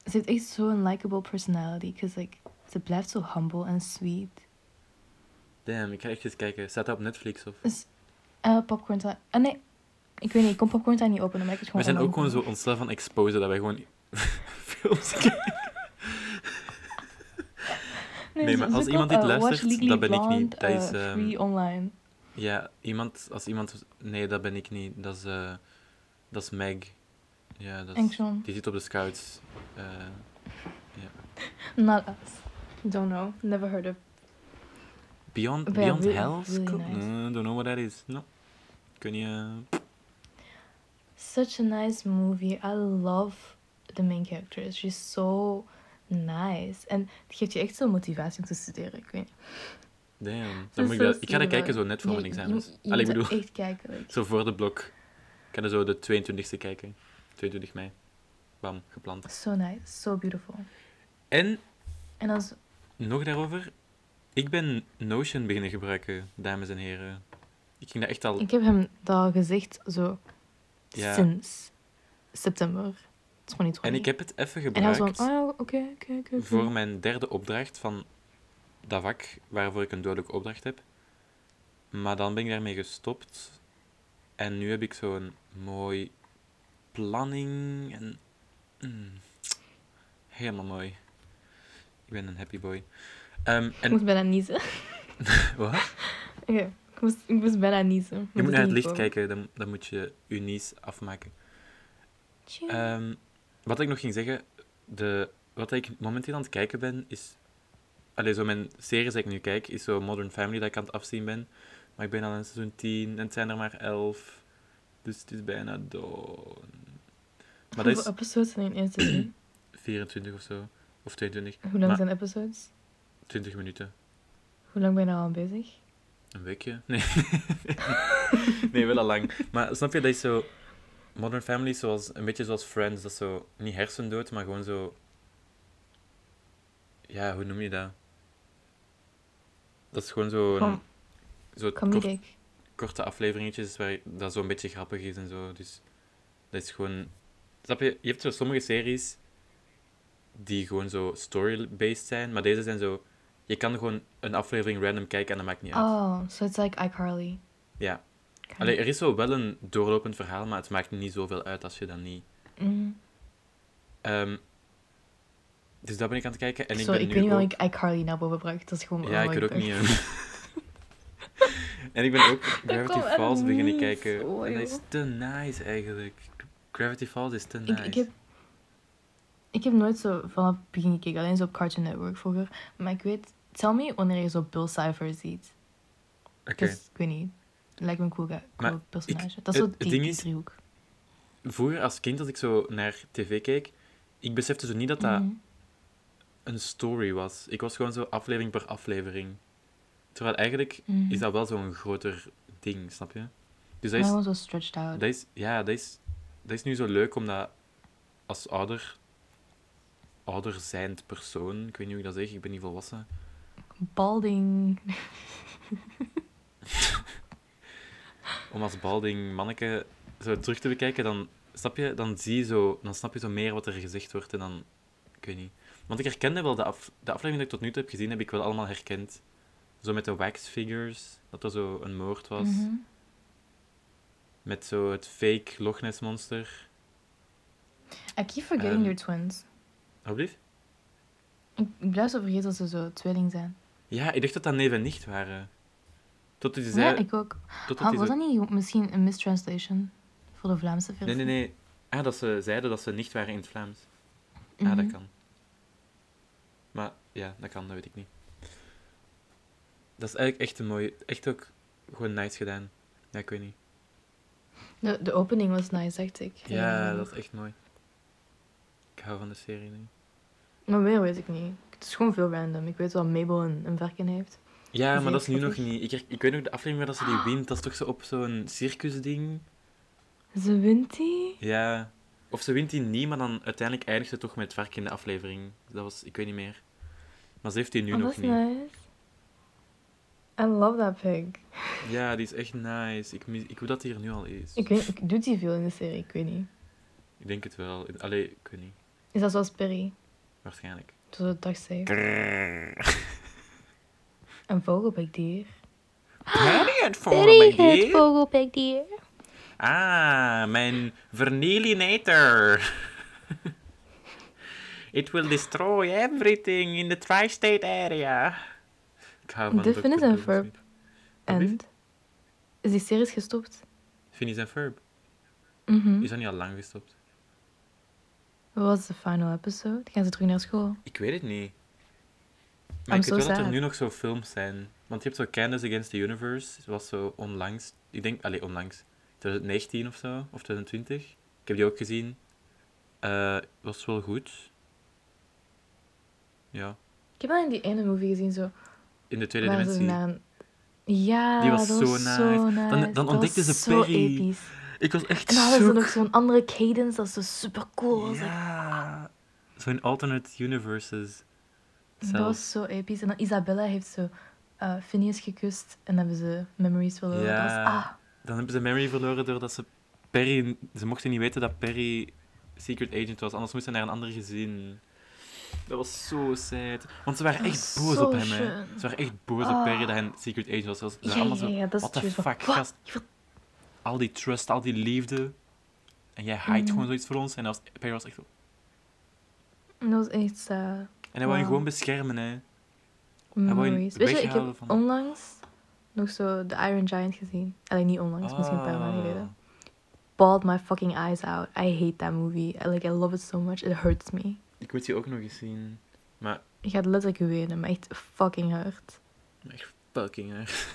Speaker 2: ze heeft echt zo'n likable personality, because like, ze blijft zo humble en sweet.
Speaker 3: Damn, ik ga echt eens kijken. Staat dat op Netflix of?
Speaker 2: Dus, eh popcorn. Ah nee, ik weet niet, ik kon popcorn niet openen, maar ik het
Speaker 3: We
Speaker 2: gewoon
Speaker 3: zijn ook gewoon zo onszelf aan exposen dat wij gewoon films kijken. Nee, maar als iemand dit
Speaker 2: eh,
Speaker 3: luistert, dat ben ik niet. Dat is,
Speaker 2: eh,
Speaker 3: ehm,
Speaker 2: free online.
Speaker 3: Ja, iemand, als iemand... Nee, dat ben ik niet. Dat is, eh, dat is Meg. Ja, dat is, die zit op de scouts. Eh,
Speaker 2: Not us. Don't know. Never heard of.
Speaker 3: Beyond,
Speaker 2: But
Speaker 3: Beyond
Speaker 2: really-
Speaker 3: Hell?
Speaker 2: really
Speaker 3: School?
Speaker 2: nice.
Speaker 3: No, don't know what that is. No. Kun je...
Speaker 2: such a nice movie. I love the main character. She's so nice. En het geeft je echt zo'n motivatie om te studeren. Ik weet niet.
Speaker 3: Damn. Dan
Speaker 2: is
Speaker 3: moet ik, dat, ik ga dat kijken zo net voor mijn examens.
Speaker 2: je
Speaker 3: Allee, ik bedoel,
Speaker 2: echt kijken. like.
Speaker 3: zo voor de blok. Ik ga er zo de 22e kijken. 22 mei. Bam, gepland.
Speaker 2: So nice. So beautiful.
Speaker 3: En
Speaker 2: En als...
Speaker 3: nog daarover. Ik ben Notion beginnen gebruiken, dames en heren. Ik ging dat echt al...
Speaker 2: Ik heb hem dat al gezegd zo
Speaker 3: Ja.
Speaker 2: sinds september 2020.
Speaker 3: En ik heb het even
Speaker 2: En
Speaker 3: gebruikt
Speaker 2: van, oh,
Speaker 3: voor mijn derde opdracht van dat vak waarvoor ik een dodelijke opdracht heb. Maar dan ben ik daarmee gestopt. En nu heb ik zo'n mooi planning en... mm, helemaal mooi. Ik ben een happy boy. Ehm,
Speaker 2: Ik
Speaker 3: en...
Speaker 2: moest bijna niezen.
Speaker 3: Wat?
Speaker 2: Oké, ik, moest, ik moest bijna niezen.
Speaker 3: Je moet naar het licht kijken, dan, dan moet je je nies afmaken.
Speaker 2: komen.
Speaker 3: Wat ik nog ging zeggen, de, wat ik momenteel aan het kijken ben, is... Allee, zo mijn series die ik nu kijk, is zo Modern Family dat ik aan het afzien ben. Maar ik ben al in seizoen 10 en het zijn er maar 11. Dus het is bijna dood. Maar dat
Speaker 2: Hoeveel
Speaker 3: is
Speaker 2: episodes zijn in één seizoen?
Speaker 3: 24 of zo. Of 22.
Speaker 2: Hoe lang
Speaker 3: Maar-
Speaker 2: zijn episodes?
Speaker 3: 20 minuten.
Speaker 2: Hoe lang ben je er al aan bezig?
Speaker 3: Een weekje? Nee. nee, wel al lang. Maar snap je, dat is zo... Modern Family is zoals, een beetje zoals Friends. Dat is zo... Niet hersendood, maar gewoon zo... Ja, hoe noem je dat? Dat is gewoon zo...
Speaker 2: Van
Speaker 3: Zo kort, korte afleveringetjes waar dat zo een beetje grappig is en zo. Dus dat is gewoon... Snap je? Je hebt zo sommige series die gewoon zo story-based zijn, maar deze zijn zo... Je kan gewoon een aflevering random kijken en dat maakt niet uit.
Speaker 2: Oh, so it's like iCarly.
Speaker 3: Ja. Allee, er is zo wel een doorlopend verhaal, maar het maakt niet zoveel uit als je dat niet...
Speaker 2: Mhm.
Speaker 3: Ehm, dus dat ben ik aan het kijken. En ik
Speaker 2: Sorry,
Speaker 3: ben
Speaker 2: ik weet niet waarom ik iCarly naar boven bracht. Dat is gewoon
Speaker 3: Ja, ik weet ook
Speaker 2: dacht-
Speaker 3: niet. en ik ben ook Gravity Falls beginnen
Speaker 2: niet
Speaker 3: kijken. en dat is te nice eigenlijk. Gravity Falls is te nice.
Speaker 2: ik, heb, ik heb nooit zo vanaf het begin gekeken, alleen zo op Cartoon Network vroeger. Maar ik weet, tell me wanneer je zo Bill Cipher ziet.
Speaker 3: Oké.
Speaker 2: Dus, ik weet niet. Lijkt me een cool, personage. dat is zo die, die
Speaker 3: is-
Speaker 2: driehoek.
Speaker 3: Vroeger als kind, als ik zo naar tv keek, ik besefte zo niet dat dat
Speaker 2: Mhm.
Speaker 3: een story was. Ik was gewoon zo aflevering per aflevering. Terwijl eigenlijk
Speaker 2: Mhm.
Speaker 3: is dat wel zo'n groter ding, snap je? Dus dat is,
Speaker 2: gewoon zo stretched out.
Speaker 3: dat is, ja, dat is, dat is nu zo leuk omdat als ouder, ouder zijnd persoon, ik weet niet hoe ik dat zeg, ik ben niet volwassen,
Speaker 2: Balding.
Speaker 3: om als balding manneke zo terug te bekijken, dan snap je, dan zie je zo, dan snap je zo meer wat er gezegd wordt en dan, ik weet niet. Want ik herkende wel de, af, de aflevering die ik tot nu toe heb gezien, heb ik wel allemaal herkend. Zo met de wax figures, dat er zo een moord was.
Speaker 2: Mhm.
Speaker 3: Met zo het fake Loch Ness monster.
Speaker 2: I keep forgetting
Speaker 3: Ehm,
Speaker 2: your twins.
Speaker 3: Alsjeblieft?
Speaker 2: Ik ik blijf zo vergeten dat ze zo tweeling zijn.
Speaker 3: Ja, ik dacht dat dat neef en nicht waren. Tot hij
Speaker 2: Ja,
Speaker 3: zei...
Speaker 2: ik ook.
Speaker 3: hij
Speaker 2: was dat niet misschien een mistranslation voor de Vlaamse versie?
Speaker 3: Nee, nee, nee. Ah, dat ze zeiden dat ze nicht waren in het Vlaams. Ah,
Speaker 2: Mhm.
Speaker 3: dat kan. Maar ja, dat kan, dat weet ik niet. Dat is eigenlijk echt een mooie... Echt ook gewoon nice gedaan. Ja, ik weet niet.
Speaker 2: De, de opening was nice, dacht ik.
Speaker 3: Ja, dat is echt mooi. Ik hou van de serie.
Speaker 2: Maar meer weet ik niet. Het is gewoon veel random. Ik weet wel Mabel een, een verken heeft.
Speaker 3: Ja, maar dat
Speaker 2: is
Speaker 3: nu nog niet... Ik, ik weet nog de aflevering waar dat ze die wint. Dat is toch zo op zo'n circusding?
Speaker 2: Ze wint die?
Speaker 3: Ja. Of ze wint die niet, maar dan uiteindelijk eindigt ze toch met het vark in de aflevering. Dat was... Ik weet niet meer. Maar ze heeft die nu
Speaker 2: oh,
Speaker 3: nog
Speaker 2: dat is
Speaker 3: niet.
Speaker 2: nice. I love that pig.
Speaker 3: Ja, die is echt nice. Ik, mis, ik hoe dat die er nu al is.
Speaker 2: Ik weet ik doet die veel in de serie? Ik weet niet.
Speaker 3: Ik denk het wel. Allee, ik weet niet.
Speaker 2: Is dat zoals Perry?
Speaker 3: Waarschijnlijk.
Speaker 2: Zo dag zei. Een vogelpikdier.
Speaker 3: Perry het
Speaker 2: Perry het vogelpikdier.
Speaker 3: Ah, mijn vernilinator. It will destroy everything in the tri-state area.
Speaker 2: Ze een
Speaker 3: Doodle
Speaker 2: verb. En? Is die series gestopt?
Speaker 3: Phineas en Ferb.
Speaker 2: Mhm.
Speaker 3: Is dat niet al lang gestopt?
Speaker 2: Wat was de final episode? Gaan ze terug naar school?
Speaker 3: Ik weet het niet. Maar
Speaker 2: I'm
Speaker 3: ik
Speaker 2: so
Speaker 3: weet wel dat er nu nog zo films zijn. Want je hebt zo Candace Against the Universe. Dat was zo onlangs. Ik denk, allee, onlangs. 2019 of zo. Of 2020. Ik heb die ook gezien. Eh was wel goed. Ja.
Speaker 2: Ik heb alleen die ene movie gezien, zo.
Speaker 3: In de tweede
Speaker 2: ze
Speaker 3: dimensie.
Speaker 2: een... Ja,
Speaker 3: Die was
Speaker 2: dat
Speaker 3: zo
Speaker 2: was zo
Speaker 3: nice.
Speaker 2: nice.
Speaker 3: Dan- dan ontdekte ze
Speaker 2: zo
Speaker 3: Perry.
Speaker 2: episch.
Speaker 3: Ik was echt
Speaker 2: En dan hadden ze nog zo'n andere cadence, dat zo super cool was.
Speaker 3: Ja. Zo'n alternate universes.
Speaker 2: Dat was zo episch. En dan Isabella heeft zo eh Phineas gekust en hebben ze memories verloren.
Speaker 3: Ja.
Speaker 2: Dat was, ah,
Speaker 3: Dan hebben ze Mary verloren doordat ze Perry... Ze mochten niet weten dat Perry secret agent was, anders moesten ze naar een ander gezin. Dat was zo sad. Want ze waren echt boos op hem, hè. Ze waren echt boos op
Speaker 2: Ah.
Speaker 3: Perry dat hij een secret agent was. Ze waren allemaal zo...
Speaker 2: ja,
Speaker 3: What the fuck, gast? Al die trust, al die liefde. En jij hide
Speaker 2: Mm.
Speaker 3: gewoon zoiets voor ons. En was, Perry was echt zo...
Speaker 2: Dat was echt sad.
Speaker 3: En hij wou je gewoon beschermen, hè. wou je
Speaker 2: Memories. Weet je, ik heb
Speaker 3: van-
Speaker 2: onlangs nog zo The Iron Giant gezien. Alleen niet onlangs, misschien een paar maanden
Speaker 3: Ah.
Speaker 2: geleden. Bawled my fucking eyes out. I hate that movie. I, like, I love it so much. It hurts me.
Speaker 3: Ik moet die ook nog eens zien. Maar,
Speaker 2: Je gaat letterlijk wenen, maar echt fucking hard.
Speaker 3: maar echt fucking hard.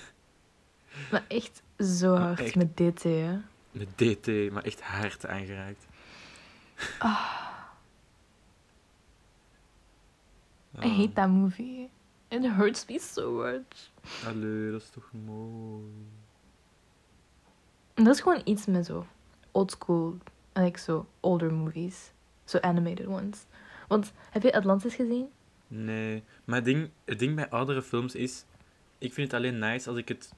Speaker 2: Maar echt zo hard
Speaker 3: echt.
Speaker 2: met DT, hè.
Speaker 3: Met DT, maar echt hard aangeraakt.
Speaker 2: I hate that movie. It hurts me so much.
Speaker 3: Allee, dat is toch mooi.
Speaker 2: En dat is gewoon iets met zo old school, like zo older movies. Zo animated ones. Want heb je Atlantis gezien?
Speaker 3: Nee, maar het ding, het ding bij oudere films is... Ik vind het alleen nice als ik het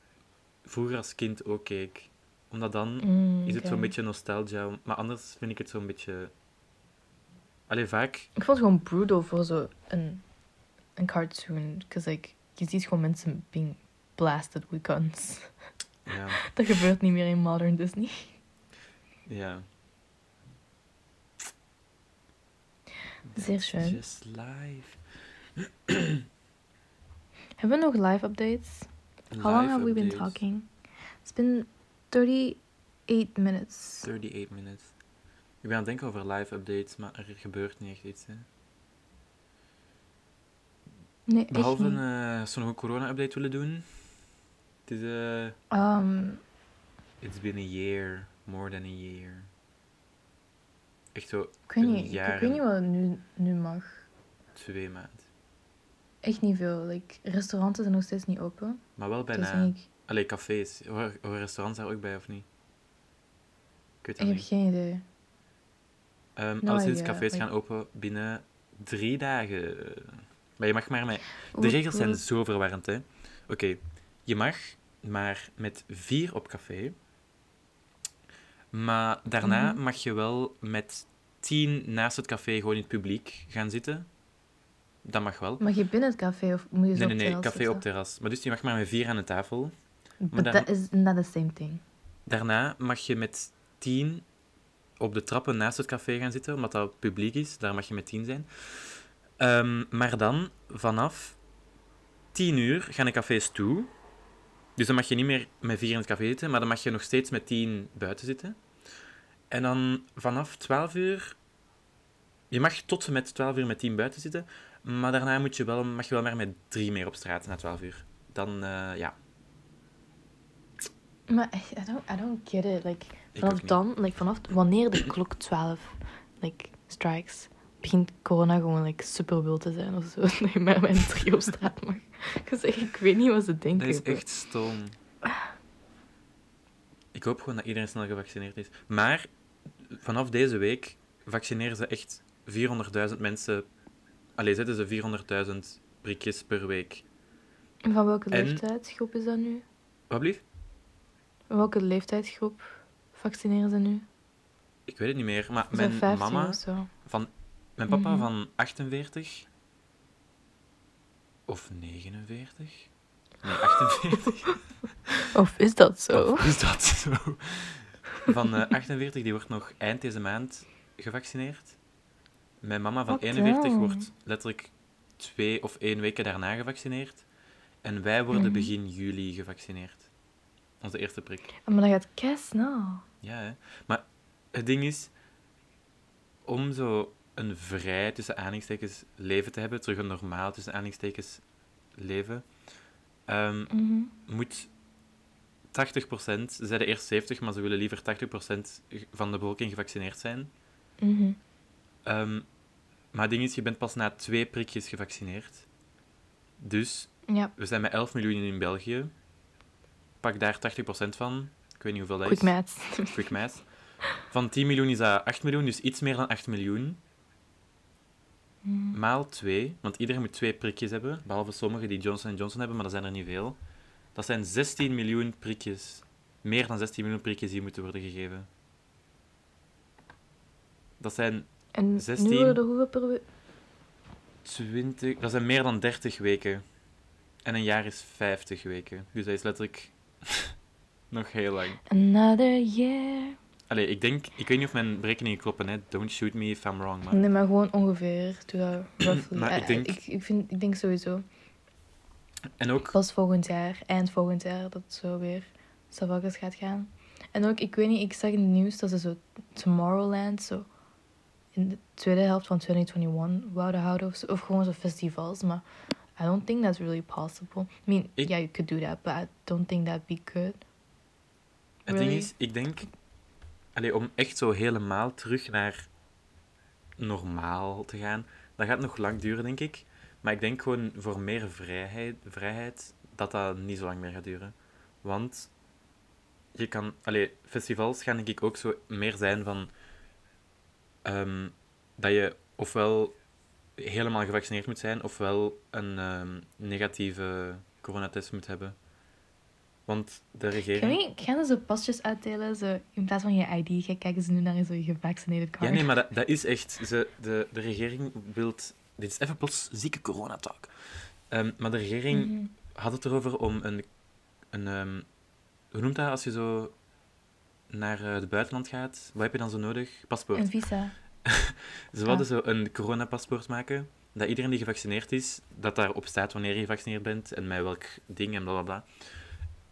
Speaker 3: vroeger als kind ook keek. Omdat dan
Speaker 2: Mm,
Speaker 3: is het zo'n beetje nostalgia. Maar anders vind ik het zo'n beetje... Allee, vaak...
Speaker 2: Ik vond het gewoon brutal voor zo een, een cartoon. Because like, je ziet gewoon mensen being blasted with guns.
Speaker 3: Ja,
Speaker 2: Dat gebeurt niet meer in modern Disney.
Speaker 3: ja.
Speaker 2: Zeer schön.
Speaker 3: just life.
Speaker 2: Hebben we nog live updates? How long
Speaker 3: Live
Speaker 2: have we been talking? It's been 38 minutes.
Speaker 3: 38 minutes. Ik ben aan het denken over live updates, maar er gebeurt niet echt iets. Hè.
Speaker 2: Nee, echt
Speaker 3: Behalve
Speaker 2: niet.
Speaker 3: eh, als we nog een corona-update willen doen. Het is... eh
Speaker 2: Ehm,
Speaker 3: it's been a year. More than a year. Echt zo
Speaker 2: ik weet niet, ik,
Speaker 3: jaar
Speaker 2: ik weet niet wat nu, nu mag.
Speaker 3: twee maanden.
Speaker 2: Echt niet veel. Like, restaurants zijn nog steeds niet open.
Speaker 3: Maar wel
Speaker 2: Dus
Speaker 3: bijna...
Speaker 2: ik,
Speaker 3: Allee, cafés. Horen restaurants daar ook bij, of niet? Ik weet
Speaker 2: ik heb
Speaker 3: niet.
Speaker 2: geen idee.
Speaker 3: Ehm
Speaker 2: no
Speaker 3: alleszins,
Speaker 2: idea,
Speaker 3: cafés gaan open binnen drie dagen. Maar je mag maar met... De regels zijn zo verwarrend, hè. Oké, je mag maar met vier op café. Maar daarna
Speaker 2: Mhm.
Speaker 3: mag je wel met tien naast het café gewoon in het publiek gaan zitten. Dat mag wel.
Speaker 2: Mag je binnen het café of moet je zo
Speaker 3: Nee, nee, nee, café
Speaker 2: zitten?
Speaker 3: op terras. Maar dus je mag maar met vier aan de tafel. Daar-
Speaker 2: that is not the same thing.
Speaker 3: Daarna mag je met tien op de trappen naast het café gaan zitten, omdat dat publiek is. Daar mag je met tien zijn. Ehm, maar dan, vanaf tien uur, gaan de cafés toe. Dus dan mag je niet meer met vier in het café zitten, maar dan mag je nog steeds met tien buiten zitten. En dan vanaf 12 uur... Je mag tot en met 12 uur met tien buiten zitten, maar daarna moet je wel, mag je wel maar met drie meer op straat na 12 uur. Dan, eh, ja,
Speaker 2: Maar echt, I don't, I don't get it. Like,
Speaker 3: ik
Speaker 2: vanaf dan, like, vanaf wanneer de klok 12 like, strikes, begint corona gewoon like, super wild te zijn of zo. Dat je maar een drie op straat mag. Ik weet niet wat ze denken.
Speaker 3: Dat is echt stom. Ik hoop gewoon dat iedereen snel gevaccineerd is. Maar vanaf deze week vaccineren ze echt 400.000 mensen. Allee, zetten ze 400.000 prikjes per week.
Speaker 2: En Van welke
Speaker 3: En-
Speaker 2: leeftijdsgroep is dat nu?
Speaker 3: Wat blieft?
Speaker 2: Welke leeftijdsgroep vaccineren ze nu?
Speaker 3: Ik weet het niet meer. Maar mijn
Speaker 2: 15
Speaker 3: mama,
Speaker 2: of zo?
Speaker 3: van, mijn papa
Speaker 2: Mhm.
Speaker 3: van 48 of 49? Nee, 48.
Speaker 2: Of is dat zo?
Speaker 3: Of is dat zo? Van eh 48, die wordt nog eind deze maand gevaccineerd. Mijn mama van
Speaker 2: Wat
Speaker 3: 41
Speaker 2: dan?
Speaker 3: wordt letterlijk twee of één weken daarna gevaccineerd. En wij worden
Speaker 2: Mhm.
Speaker 3: begin juli gevaccineerd. Onze eerste prik.
Speaker 2: Maar dat gaat kei snel.
Speaker 3: Ja, hè. Maar het ding is, om zo een vrij, tussen aanhalingstekens, leven te hebben, terug een normaal, tussen aanhalingstekens, leven, ehm,
Speaker 2: Mhm.
Speaker 3: moet 80%, ze zeiden eerst 70%, maar ze willen liever 80% van de bevolking gevaccineerd zijn.
Speaker 2: Mhm.
Speaker 3: Ehm, maar het ding is, je bent pas na twee prikjes gevaccineerd. Dus
Speaker 2: Ja,
Speaker 3: we zijn met 11 miljoen in België. Pak daar 80% van. Ik weet niet hoeveel dat
Speaker 2: quick
Speaker 3: is.
Speaker 2: math.
Speaker 3: Quick math. Van 10 miljoen is dat 8 miljoen, dus iets meer dan 8 miljoen.
Speaker 2: Mm.
Speaker 3: Maal 2, want iedereen moet twee prikjes hebben, behalve sommigen die Johnson Johnson hebben, maar dat zijn er niet veel. Dat zijn 16 miljoen prikjes. Meer dan 16 miljoen prikjes die moeten worden gegeven. Dat zijn
Speaker 2: En
Speaker 3: 16.
Speaker 2: nu worden er hoeveel per week?
Speaker 3: 20... Dat zijn meer dan 30 weken. En een jaar is 50 weken. Dus dat is letterlijk nog heel lang.
Speaker 2: Another year.
Speaker 3: Allee, ik denk... Ik weet niet of mijn berekeningen kloppen, hè. Don't shoot me if I'm wrong, maar...
Speaker 2: Nee, maar gewoon ongeveer. Doe dat roughly.
Speaker 3: Maar ik
Speaker 2: Eh,
Speaker 3: denk-
Speaker 2: ik, ik, vind, ik denk sowieso.
Speaker 3: En ook...
Speaker 2: Pas volgend jaar, eind volgend jaar, dat het zo weer Savakers gaat gaan. En ook, ik weet niet, ik zag in het nieuws dat ze zo Tomorrowland zo in de tweede helft van 2021 wouden houden of, of gewoon zo festivals, maar I don't think that's really possible. I mean,
Speaker 3: Ik-
Speaker 2: yeah, you could do that, but I don't think that'd be good.
Speaker 3: Het ding is, ik denk... Allee, om echt zo helemaal terug naar normaal te gaan, dat gaat nog lang duren, denk ik. Maar ik denk gewoon voor meer vrijheid, vrijheid dat dat niet zo lang meer gaat duren. Want je kan... Allee, festivals gaan denk ik ook zo meer zijn van... ehm, dat je ofwel helemaal gevaccineerd moet zijn, ofwel een ehm, negatieve coronatest moet hebben. Want de regering...
Speaker 2: Kan we gaan ze pasjes uitdelen, in plaats van je ID, kijken ze nu naar zo'n gevaccineerd card.
Speaker 3: Ja, nee, maar dat, dat is echt... Ze, de, de regering wil... Dit is even plots zieke coronatalk. Ehm maar de regering
Speaker 2: Mhm.
Speaker 3: had het erover om een... een ehm, hoe noemt dat als je zo naar eh, het buitenland gaat? Wat heb je dan zo nodig? Paspoort.
Speaker 2: Een visa.
Speaker 3: Ze wilden zo een coronapaspoort maken, dat iedereen die gevaccineerd is, dat daarop staat wanneer je gevaccineerd bent en met welk ding en bla bla bla.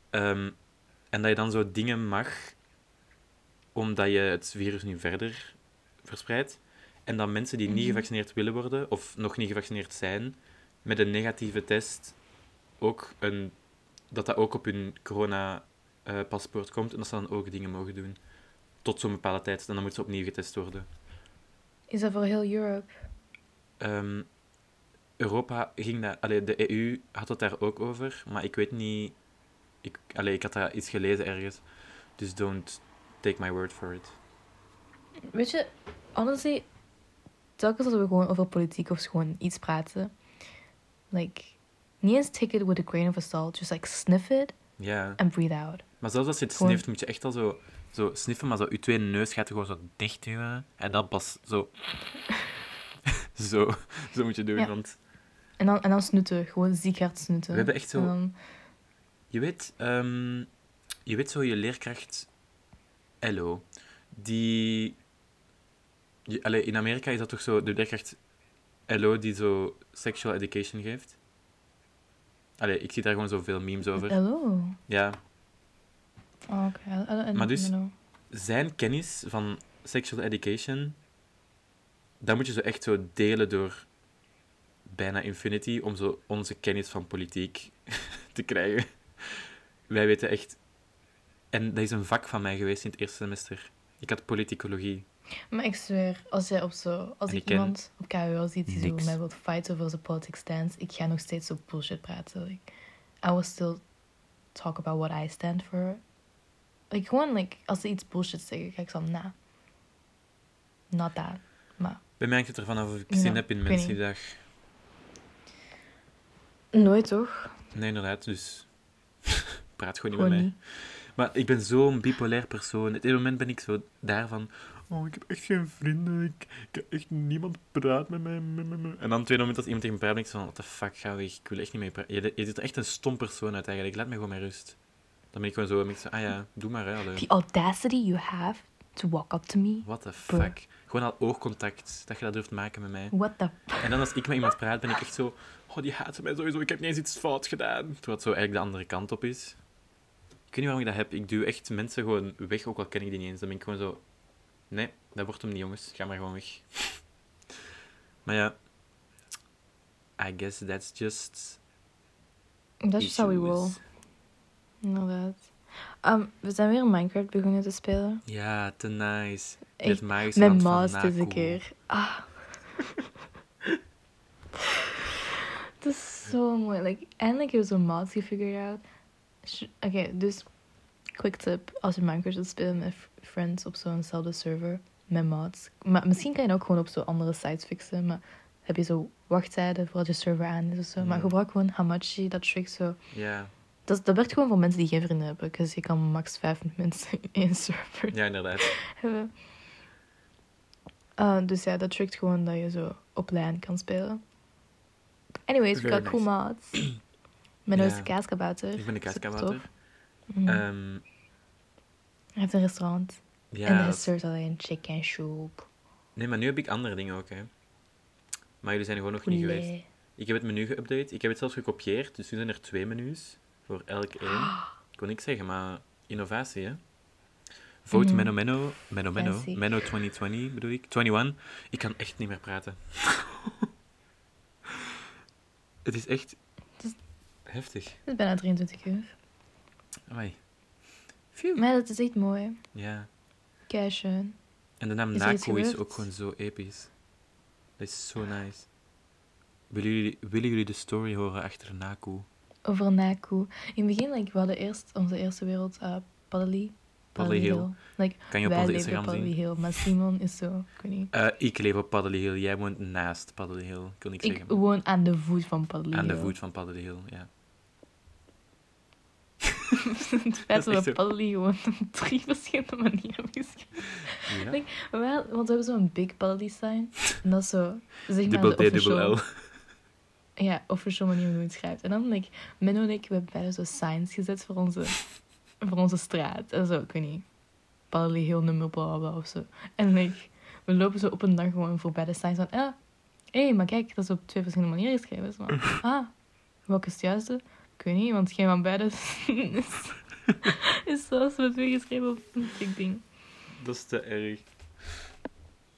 Speaker 3: Ehm, en dat je dan zo dingen mag, omdat je het virus nu verder verspreidt. En dat mensen die niet
Speaker 2: Mhm.
Speaker 3: gevaccineerd willen worden, of nog niet gevaccineerd zijn, met een negatieve test, ook een, dat dat ook op hun corona-paspoort komt en dat ze dan ook dingen mogen doen. Tot zo'n bepaalde tijd. En dan moeten ze opnieuw getest worden.
Speaker 2: Is dat voor heel Europe?
Speaker 3: Ehm, Europa ging daar... Allee, de EU had het daar ook over, maar ik weet niet... Ik, allee, ik had daar iets gelezen ergens. Dus don't take my word for it.
Speaker 2: Weet je, honestly, telkens als we gewoon over politiek of gewoon iets praten, like, niet eens take it with a grain of salt, just like sniff it
Speaker 3: Ja.
Speaker 2: and breathe out.
Speaker 3: Maar zelfs als je het
Speaker 2: Gewoon-
Speaker 3: snift, moet je echt al zo, zo sniffen, maar zo je tweede neus gaat gewoon zo dicht duwen. En dan pas zo... zo, zo moet je doen,
Speaker 2: Ja.
Speaker 3: want...
Speaker 2: En dan, en dan snoeten, gewoon ziek hard snoeten.
Speaker 3: We hebben echt zo-
Speaker 2: dan-
Speaker 3: Je weet, ehm, je weet zo je leerkracht Ello, die... Je, allee, in Amerika is dat toch zo de leerkracht Ello die zo sexual education geeft? Allee, ik zie daar gewoon zoveel memes over.
Speaker 2: Hello.
Speaker 3: Ja,
Speaker 2: Oh. I- I
Speaker 3: Maar dus-
Speaker 2: know.
Speaker 3: zijn kennis van sexual education, dat moet je zo echt zo delen door bijna infinity om zo onze kennis van politiek te krijgen. Wij weten echt... En dat is een vak van mij geweest in het eerste semester. Ik had politicologie.
Speaker 2: Maar ik zweer, als jij op zo, als
Speaker 3: En
Speaker 2: ik iemand op KUL ziet die zo
Speaker 3: niks.
Speaker 2: met mij wil fighten over zijn politics stance, ik ga nog steeds zo bullshit praten. Like, I will still talk about what I stand for. Like, gewoon, like, als ze iets bullshit zeggen, ga ik zo, nah. Not that. Maar
Speaker 3: Bij mij hangt het ervan af of ik
Speaker 2: Ja,
Speaker 3: zin heb in
Speaker 2: ik
Speaker 3: mensen die dag.
Speaker 2: nooit toch?
Speaker 3: Nee, inderdaad, dus... Praat gewoon niet
Speaker 2: Gewoon
Speaker 3: met mij.
Speaker 2: niet.
Speaker 3: Maar ik ben zo'n bipolair persoon. Op dit moment ben ik zo daarvan... Oh, ik heb echt geen vrienden. Ik, ik heb echt niemand praat met mij. me, me, me." En dan op het tweede moment als iemand tegen me praat, ben ik zo van... What the fuck, ga weg. Ik wil echt niet mee praten. Je, je ziet er echt een stom persoon uit eigenlijk. Laat me gewoon met rust. Dan ben ik gewoon zo... Ik zo ah ja, doe maar, hè. allee.
Speaker 2: The audacity you have to walk up to me.
Speaker 3: What the fuck. Gewoon al oogcontact. Dat je dat durft maken met mij.
Speaker 2: What the...
Speaker 3: En dan als ik met iemand praat, ben ik echt zo... Oh, die haat mij sowieso. Ik heb niet eens iets fout gedaan. Terwijl het zo eigenlijk de andere kant op is. Ik weet niet waarom ik dat heb. Ik duw echt mensen gewoon weg, ook al ken ik die niet eens. Dan ben ik gewoon zo... Nee, dat wordt hem niet, jongens. Ga maar gewoon weg. maar ja... I guess that's just...
Speaker 2: That's just how we roll. Inderdaad. Ehm, we zijn weer Minecraft begonnen te spelen.
Speaker 3: Ja, te nice.
Speaker 2: Echt, Met
Speaker 3: van
Speaker 2: Maas deze keer. Ah. Het is zo mooi. Like, eindelijk hebben we zo'n gefigured out. Oké, dus quick tip. Als je Minecraft wilt spelen met friends op zo'nzelfde server, met mods. Maar misschien kan je ook gewoon op zo andere sites fixen. Maar heb je zo wachttijden voordat je server aan is of zo. Maar
Speaker 3: Mm.
Speaker 2: gebruik gewoon Hamachi, dat trick zo.
Speaker 3: Ja,
Speaker 2: Dat, dat werkt gewoon voor mensen die geen vrienden hebben. Dus je kan max vijf mensen in één server
Speaker 3: ja inderdaad.
Speaker 2: hebben. Uh, dus ja, dat trickt gewoon dat je zo op lijn kan spelen. Anyways, we got cool mods. Is
Speaker 3: Ja.
Speaker 2: de kaaskabouter.
Speaker 3: Ik ben de kaaskabouter.
Speaker 2: tof. Mhm.
Speaker 3: Ehm,
Speaker 2: Hij heeft een restaurant.
Speaker 3: ja,
Speaker 2: en hij serveert alleen chicken soup.
Speaker 3: nee, maar nu heb ik andere dingen ook, hè. Maar jullie zijn er gewoon nog niet geweest. Ik heb het menu geüpdate. Ik heb het zelfs gekopieerd. Dus nu zijn er twee menus voor elk één. Ik kon niks zeggen, maar innovatie, hè. Vote
Speaker 2: Mhm.
Speaker 3: Menno Menno. Menno Menno.
Speaker 2: Fancy.
Speaker 3: Menno 2020 bedoel ik. 21. Ik kan echt niet meer praten. het is echt
Speaker 2: Het is-
Speaker 3: heftig.
Speaker 2: Het is bijna 23 uur.
Speaker 3: Amai. Phew.
Speaker 2: Maar dat is echt mooi.
Speaker 3: Ja.
Speaker 2: Kei schön.
Speaker 3: En de naam
Speaker 2: Is
Speaker 3: is ook gewoon zo episch. Dat is zo nice. Willen jullie, willen jullie de story horen achter Naku?
Speaker 2: Over Naku. In het begin, like, we hadden eerst onze eerste wereld, uh, Paddely.
Speaker 3: Paddely Hill.
Speaker 2: Like,
Speaker 3: Kan je op onze Instagram zien?
Speaker 2: Hill, maar Simon is zo, ik weet niet.
Speaker 3: Eh, ik leef op Paddely Hill. Jij woont naast Paddely Hill. Ik wil niks
Speaker 2: Ik
Speaker 3: zeggen.
Speaker 2: woon aan de voet van Paddely
Speaker 3: Aan de
Speaker 2: Hill.
Speaker 3: voet van Paddely Hill, ja.
Speaker 2: het feit dat we. Paddely gewoon op drie verschillende manieren hebben geschreven.
Speaker 3: ja.
Speaker 2: Like, Wel, want we hebben zo'n big Paddely sign. En dat is zo, zeg maar
Speaker 3: Dubbel D, dubbel L.
Speaker 2: ja, official manier hoe je het schrijft. En dan, like, Menno en ik, we hebben beide zo signs gezet voor onze, voor onze straat. En zo, ik weet niet, Paddely Hill nummer bla of zo. En like, we lopen zo op een dag gewoon voorbij de signs van, ah, hé, hey, maar kijk, dat is op twee verschillende manieren geschreven. Dus maar, ah, welke is het juiste? Ik weet niet, want geen van beide is, is, is zoals we het weer geschreven op een dik ding.
Speaker 3: Dat is te erg.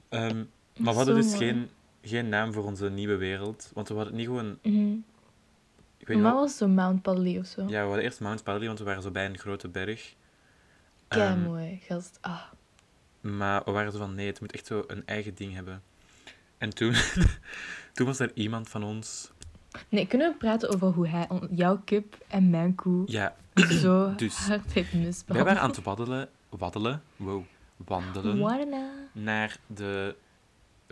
Speaker 3: Ehm, maar we hadden dus
Speaker 2: mooi.
Speaker 3: geen, geen naam voor onze nieuwe wereld. Want we hadden niet gewoon... Ik weet niet
Speaker 2: Maar
Speaker 3: wat-
Speaker 2: was het zo Mount Paddely of zo?
Speaker 3: Ja, we hadden eerst Mount Paddely, want we waren zo bij een grote berg.
Speaker 2: Kei
Speaker 3: Ehm,
Speaker 2: mooi, gast. Ah.
Speaker 3: Maar we waren zo van, nee, het moet echt zo een eigen ding hebben. En toen, toen was er iemand van ons...
Speaker 2: Nee, kunnen we praten over hoe hij jouw kip en mijn koe
Speaker 3: Ja,
Speaker 2: zo
Speaker 3: Dus,
Speaker 2: hard heeft
Speaker 3: wij waren aan het waddelen, waddelen, wow, wandelen, naar de...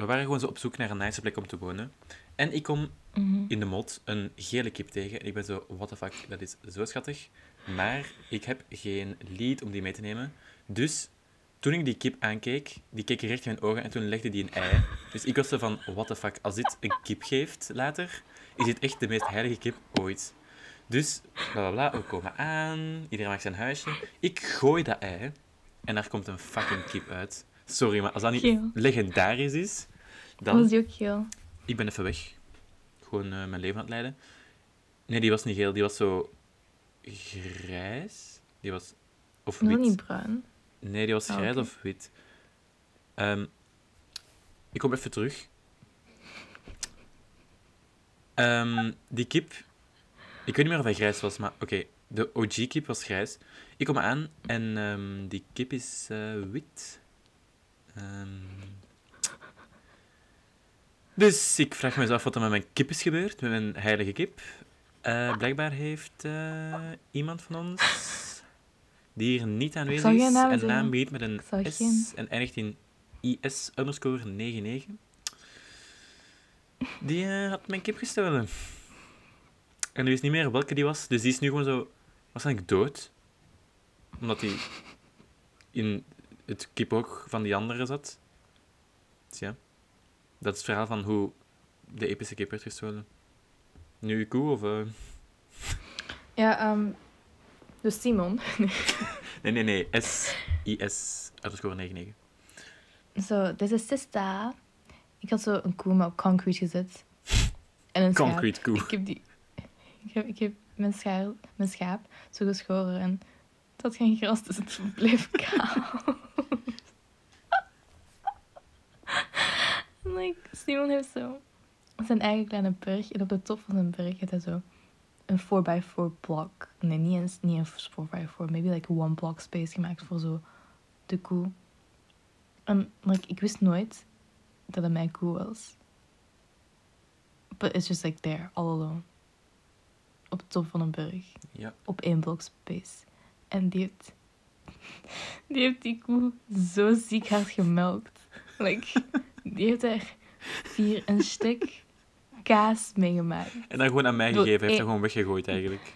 Speaker 3: We waren gewoon zo op zoek naar een nice plek om te wonen. En ik kom
Speaker 2: Mhm.
Speaker 3: in de mod een gele kip tegen. En ik ben zo, what the fuck, dat is zo schattig. Maar ik heb geen lead om die mee te nemen. Dus toen ik die kip aankeek, die keek recht in mijn ogen en toen legde die een ei. Dus ik was zo van, what the fuck, als dit een kip geeft later, is dit echt de meest heilige kip ooit. Dus, bla bla bla, we komen aan, iedereen maakt zijn huisje. Ik gooi dat ei en daar komt een fucking kip uit. Sorry, maar als dat niet
Speaker 2: Geel.
Speaker 3: legendarisch is, dan...
Speaker 2: Was die ook geel?
Speaker 3: Ik ben even weg. Gewoon eh, mijn leven aan het leiden. Nee, die was niet geel. Die was zo grijs. Die was... Of
Speaker 2: Nog
Speaker 3: wit.
Speaker 2: niet bruin.
Speaker 3: Nee, die was
Speaker 2: Ah,
Speaker 3: grijs of wit. Ehm, ik kom even terug. Ehm, die kip... Ik weet niet meer of hij grijs was, maar oké. de OG-kip was grijs. Ik kom aan en ehm, die kip is eh, wit. Ehm, dus ik vraag me eens af wat er met mijn kip is gebeurd, met mijn heilige kip. Eh, blijkbaar heeft eh, iemand van ons, die hier niet aanwezig is, een naam begint met een S
Speaker 2: geen-
Speaker 3: en eindigt in IS underscore 99. Die eh, had mijn kip gestolen. En nu is niet meer welke die was, dus die is nu gewoon zo waarschijnlijk dood. Omdat hij in het kipoog van die andere zat. Dus ja, dat is het verhaal van hoe de epische kip werd gestolen. Nu uw koe of... eh?
Speaker 2: Ja, ehm dus Simon.
Speaker 3: Nee, nee, nee. S-I-S underscore 99.
Speaker 2: Zo, deze sister. Ik had zo een koe maar op concrete gezet. En een schaap.
Speaker 3: Concrete koe.
Speaker 2: Ik heb die... Ik heb, ik heb mijn, schaar, mijn schaap zo geschoren en had geen gras, dus het bleef kaal. en like, Simon heeft zo zijn eigen kleine berg en op de top van zijn berg heeft hij zo een 4x4 blok. Nee, niet eens niet een 4x4. Maybe like one block space gemaakt voor zo de koe. En like, ik wist nooit dat het mijn koe was. But it's just like there, all alone. Op de top van een berg.
Speaker 3: Ja.
Speaker 2: Op één blok space. En die heeft... Die heeft die koe zo ziek hard gemelkt. Die heeft er vier een stuk kaas mee gemaakt.
Speaker 3: En dan gewoon aan mij gegeven. Hij heeft dat gewoon weggegooid eigenlijk.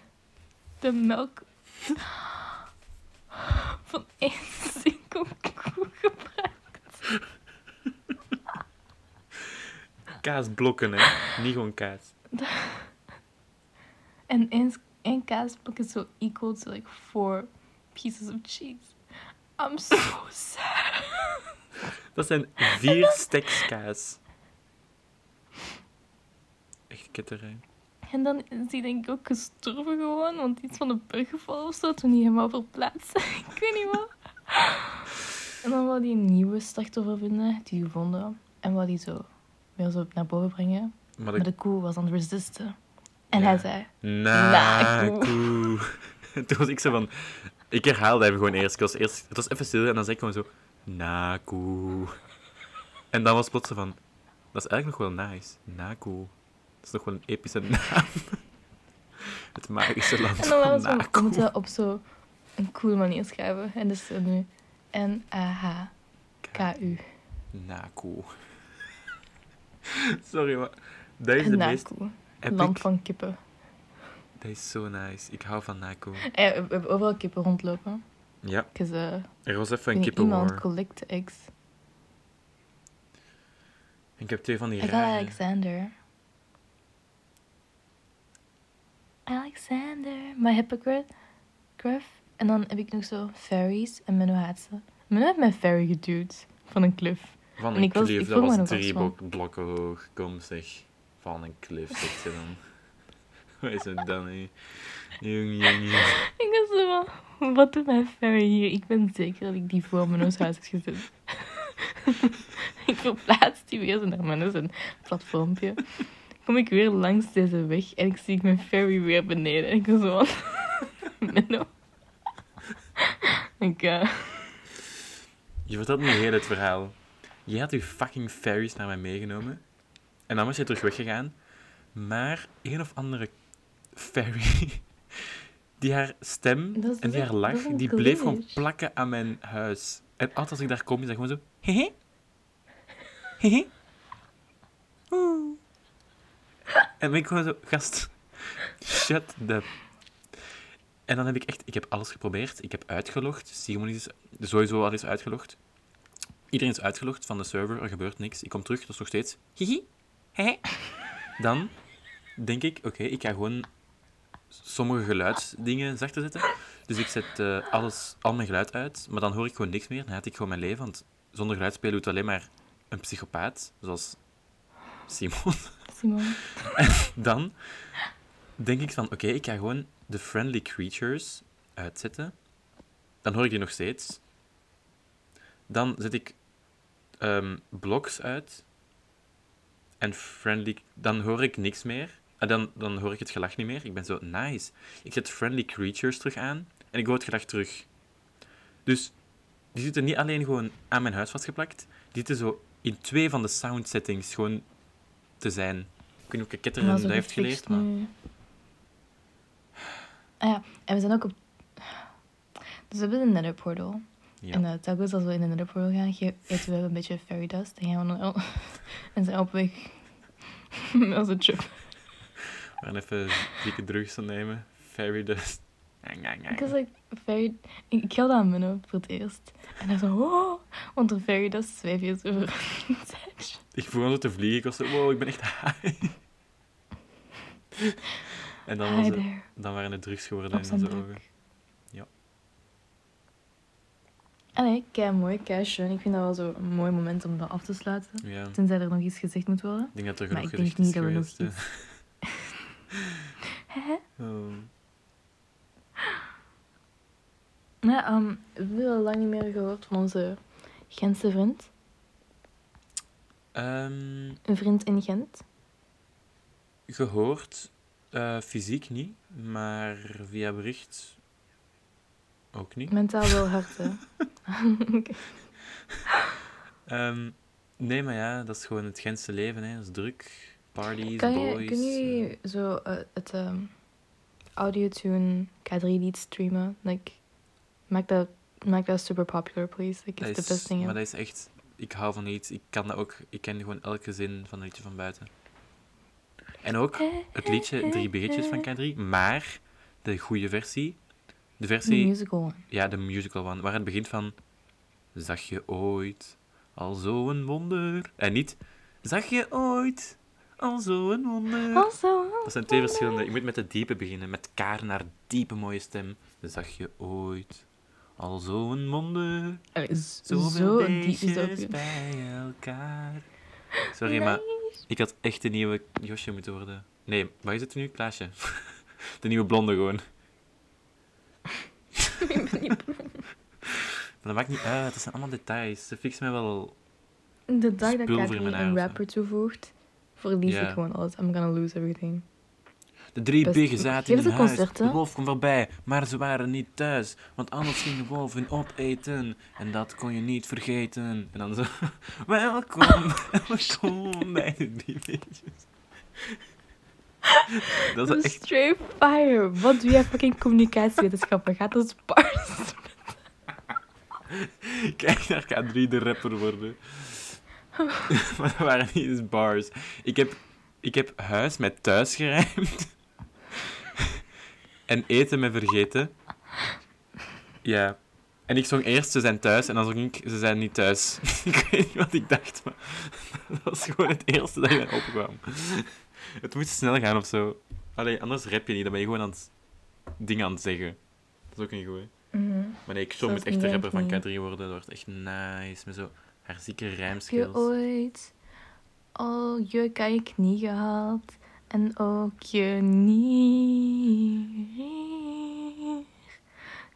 Speaker 2: De melk van één single koe gebruikt.
Speaker 3: Kaasblokken, hè. Niet gewoon kaas.
Speaker 2: En één, één kaasblok is zo equal to like four pieces of cheese. I'm so sad.
Speaker 3: Dat zijn vier stacks kaas. Echt ketterij.
Speaker 2: En dan is die denk ik ook gestorven gewoon, want iets van de brug gevallen of zo, toen hij helemaal verplaatste. ik weet niet wat. En dan wou hij een nieuwe slachtoffer vinden, die gevonden. En wou die zo weer zo naar boven brengen.
Speaker 3: Maar
Speaker 2: Maar de koe was aan het resisten. En
Speaker 3: Ja.
Speaker 2: hij zei,
Speaker 3: Nakoe. Toen was ik zo van... Ik herhaalde hem gewoon eerst. Ik was eerst het was even stil en dan zei ik gewoon zo... Nakoe. En dan was plots van... Dat is eigenlijk nog wel nice. Nakoe. Dat is nog wel een epische naam. Het magische land
Speaker 2: En dan
Speaker 3: van
Speaker 2: was het van, we
Speaker 3: Nakoe.
Speaker 2: moeten op zo een coole manier schrijven. En dus nu N-A-H-K-U.
Speaker 3: Nakoe. Sorry, maar... Dat is de meest
Speaker 2: Naku.
Speaker 3: epic...
Speaker 2: Land van kippen.
Speaker 3: Dat is zo nice. Ik hou van.
Speaker 2: Ja, we we hebben overal kippen rondlopen.
Speaker 3: Ja,
Speaker 2: uh,
Speaker 3: er was even een
Speaker 2: iemand
Speaker 3: kippenwar.
Speaker 2: collect eggs.
Speaker 3: Ik heb twee van die
Speaker 2: I got
Speaker 3: rare...
Speaker 2: Alexander. Alexander, my hypocrite. Gruff. En dan heb ik nog zo fairies en Menno haat ze. Menno heeft mijn fairy geduwd van een cliff.
Speaker 3: Van
Speaker 2: En
Speaker 3: een klif, dat was drie blokken hoog. Kom zeg. Van een klif, zegt ze dan. Wat is het dan, hè? Jong, jong.
Speaker 2: Ik was zo van, wat doet mijn fairy hier? Ik ben zeker dat ik die voor Menno's huis heb gezet. ik verplaats die weer zo naar Menno's een platformpje. Kom ik weer langs deze weg en ik zie mijn fairy weer beneden. En ik was zo van, Menno. ik, eh,
Speaker 3: Je vertelt nu heel het verhaal. Je had je fucking fairies naar mij meegenomen. En dan was je terug weggegaan. Maar een of andere fairy... Die haar stem en die haar lach, die bleef gewoon plakken aan mijn huis. En altijd als ik daar kom, is dat gewoon zo... Hehe. Hehe. Oeh. En ben ik gewoon zo... Gast, shut the... En dan heb ik echt... Ik heb alles geprobeerd. Ik heb uitgelogd. Simon is sowieso al eens uitgelogd. Iedereen is uitgelogd van de server. Er gebeurt niks. Ik kom terug. Dat is nog steeds... Hihi. Hehe. Dan denk ik... Oké, ik ga gewoon sommige geluidsdingen zachter zetten. Dus ik zet eh, alles, al mijn geluid uit, maar dan hoor ik gewoon niks meer. Dan had ik gewoon mijn leven, want zonder geluid spelen doet alleen maar een psychopaat, zoals Simon.
Speaker 2: Simon.
Speaker 3: Dan denk ik van, oké, ik ga gewoon de friendly creatures uitzetten. Dan hoor ik die nog steeds. Dan zet ik ehm blocks uit. En friendly... Dan hoor ik niks meer. En dan, dan hoor ik het gelach niet meer. Ik ben zo, nice. Ik zet friendly creatures terug aan. En ik hoor het gelach terug. Dus die zitten niet alleen gewoon aan mijn huis vastgeplakt. Die zitten zo in twee van de sound settings gewoon te zijn. Ik weet niet of ik ketter
Speaker 2: Maar
Speaker 3: dat heeft geleerd, maar...
Speaker 2: nu. Ah ja, en we zijn ook op... Dus we hebben een nether portal.
Speaker 3: Ja.
Speaker 2: En uh, telkens als we in de nether portal gaan, eten we een beetje fairy dust. En gaan we dan... en zijn op weg met onze trip.
Speaker 3: We gaan even dikke drugs nemen. Fairy dust.
Speaker 2: Ik was like, fairy... Ik, ik had aan Menno voor het eerst. En hij zo, oh, want de fairy dust zweef je zo over.
Speaker 3: Ik begon te vliegen. Ik was zo, wow, ik ben echt high. en dan, was het, dan waren het drugs geworden in
Speaker 2: zijn
Speaker 3: ogen. Ja.
Speaker 2: Allee, kei mooi, kei schön. Ik vind dat wel zo een mooi moment om dat af te sluiten.
Speaker 3: Ja, ik
Speaker 2: Tenzij er nog iets gezegd moet worden.
Speaker 3: denk dat er
Speaker 2: Maar
Speaker 3: genoeg
Speaker 2: ik denk
Speaker 3: gezegd is
Speaker 2: niet dat we nog
Speaker 3: geweest.
Speaker 2: Hè?
Speaker 3: Oh.
Speaker 2: Ja, ehm, we hebben al lang niet meer gehoord van onze Gentse vriend.
Speaker 3: Ehm,
Speaker 2: Een vriend in Gent.
Speaker 3: gehoord. Eh, fysiek niet, maar via bericht ook niet.
Speaker 2: Mentaal wel hard, hè.
Speaker 3: Ehm, nee, maar ja, dat is gewoon het Gentse leven, hè. Dat is druk. Parties,
Speaker 2: Kan je,
Speaker 3: boys.
Speaker 2: kun je
Speaker 3: eh,
Speaker 2: zo eh, het ehm audio-tune K3-lied streamen? Like, maak dat, maak dat super popular, please. Like, it's
Speaker 3: is-
Speaker 2: the best thing
Speaker 3: Maar dat is echt... Ik hou van iets. Ik kan dat ook... Ik ken gewoon elke zin van een liedje van buiten. En ook het liedje Drie Biggetjes van K3, maar de goede versie. De
Speaker 2: The
Speaker 3: versie...
Speaker 2: musical one.
Speaker 3: Ja, de musical one, waar het begint van... Zag je ooit al zo'n wonder? En niet... Zag je ooit al zo'n wonder?
Speaker 2: Also,
Speaker 3: Dat zijn twee verschillende. Je moet met de diepe beginnen, met Kaar naar diepe mooie stem. Zag je ooit al zo'n wonder?
Speaker 2: Z-
Speaker 3: Zoveel
Speaker 2: zo diep is dat ook
Speaker 3: beestjes bij elkaar. Sorry, maar ik had echt de nieuwe Josje moeten worden. Nee, wat is het nu? Klaasje. De nieuwe blonde gewoon. Maar dat maakt niet uit, dat zijn allemaal details. Ze fixen mij wel.
Speaker 2: De dag dat
Speaker 3: Spul
Speaker 2: K3
Speaker 3: voor in mijn
Speaker 2: een rapper toevoegt, verlies ik gewoon alles. I'm gonna lose everything.
Speaker 3: De drie
Speaker 2: Best-
Speaker 3: biggen zaten in een huis.
Speaker 2: concert?
Speaker 3: De wolf kwam voorbij, maar ze waren niet thuis. Want anders ging de wolf hun opeten. En dat kon je niet vergeten. En dan zo... Welkom, welkom bij de drie biggetjes. Dat is echt...
Speaker 2: Straight fire. Wat doe jij fucking communicatiewetenschappen? Gaat als bars.
Speaker 3: Kijk naar K3 de rapper worden. maar dat waren niet eens bars. Ik heb, ik heb huis met thuis gerijmd. en eten met vergeten. Ja. En ik zong eerst ze zijn thuis en dan zong ik ze zijn niet thuis. ik weet niet wat ik dacht, maar dat was gewoon het eerste dat mij opkwam. het moest snel gaan of zo. Allee, anders rap je niet, dan ben je gewoon aan het dingen aan het zeggen. Dat is ook niet goed, hè?
Speaker 2: Mhm.
Speaker 3: Maar nee, ik
Speaker 2: Zelfs
Speaker 3: met echt de rapper van
Speaker 2: rijmt
Speaker 3: K3 worden. Dat wordt echt nice. Met zo haar zieke
Speaker 2: Heb je
Speaker 3: rijmskills.
Speaker 2: ooit al je je knie gehaald en ook je?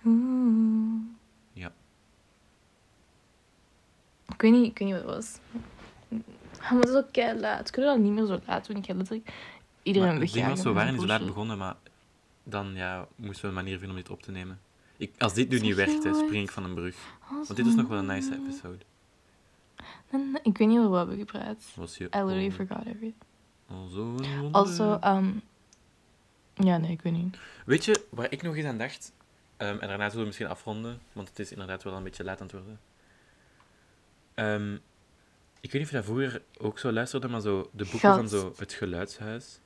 Speaker 2: Oeh.
Speaker 3: Ja.
Speaker 2: Ik weet niet, ik weet niet wat het was. Maar het is ook kei laat. Kunnen we dat niet meer zo laat doen? Ik heb letterlijk iedereen
Speaker 3: was, we waren niet zo laat begonnen, maar dan ja, moesten we een manier vinden om dit op te nemen. Ik, als dit nu niet werkt, hè, spring ik van een brug. Want dit is nog wel een- nice episode.
Speaker 2: Ik weet niet over wat we gepraat.
Speaker 3: Was je
Speaker 2: I literally
Speaker 3: al-
Speaker 2: forgot everything. Also, um... Ja, nee, ik weet niet.
Speaker 3: Weet je, waar ik nog eens aan dacht, ehm, en daarna zullen we misschien afronden, want het is inderdaad wel een beetje laat aan het worden. Ehm, ik weet niet of je dat vroeger ook zo luisterde, maar zo de boeken van zo Het Geluidshuis.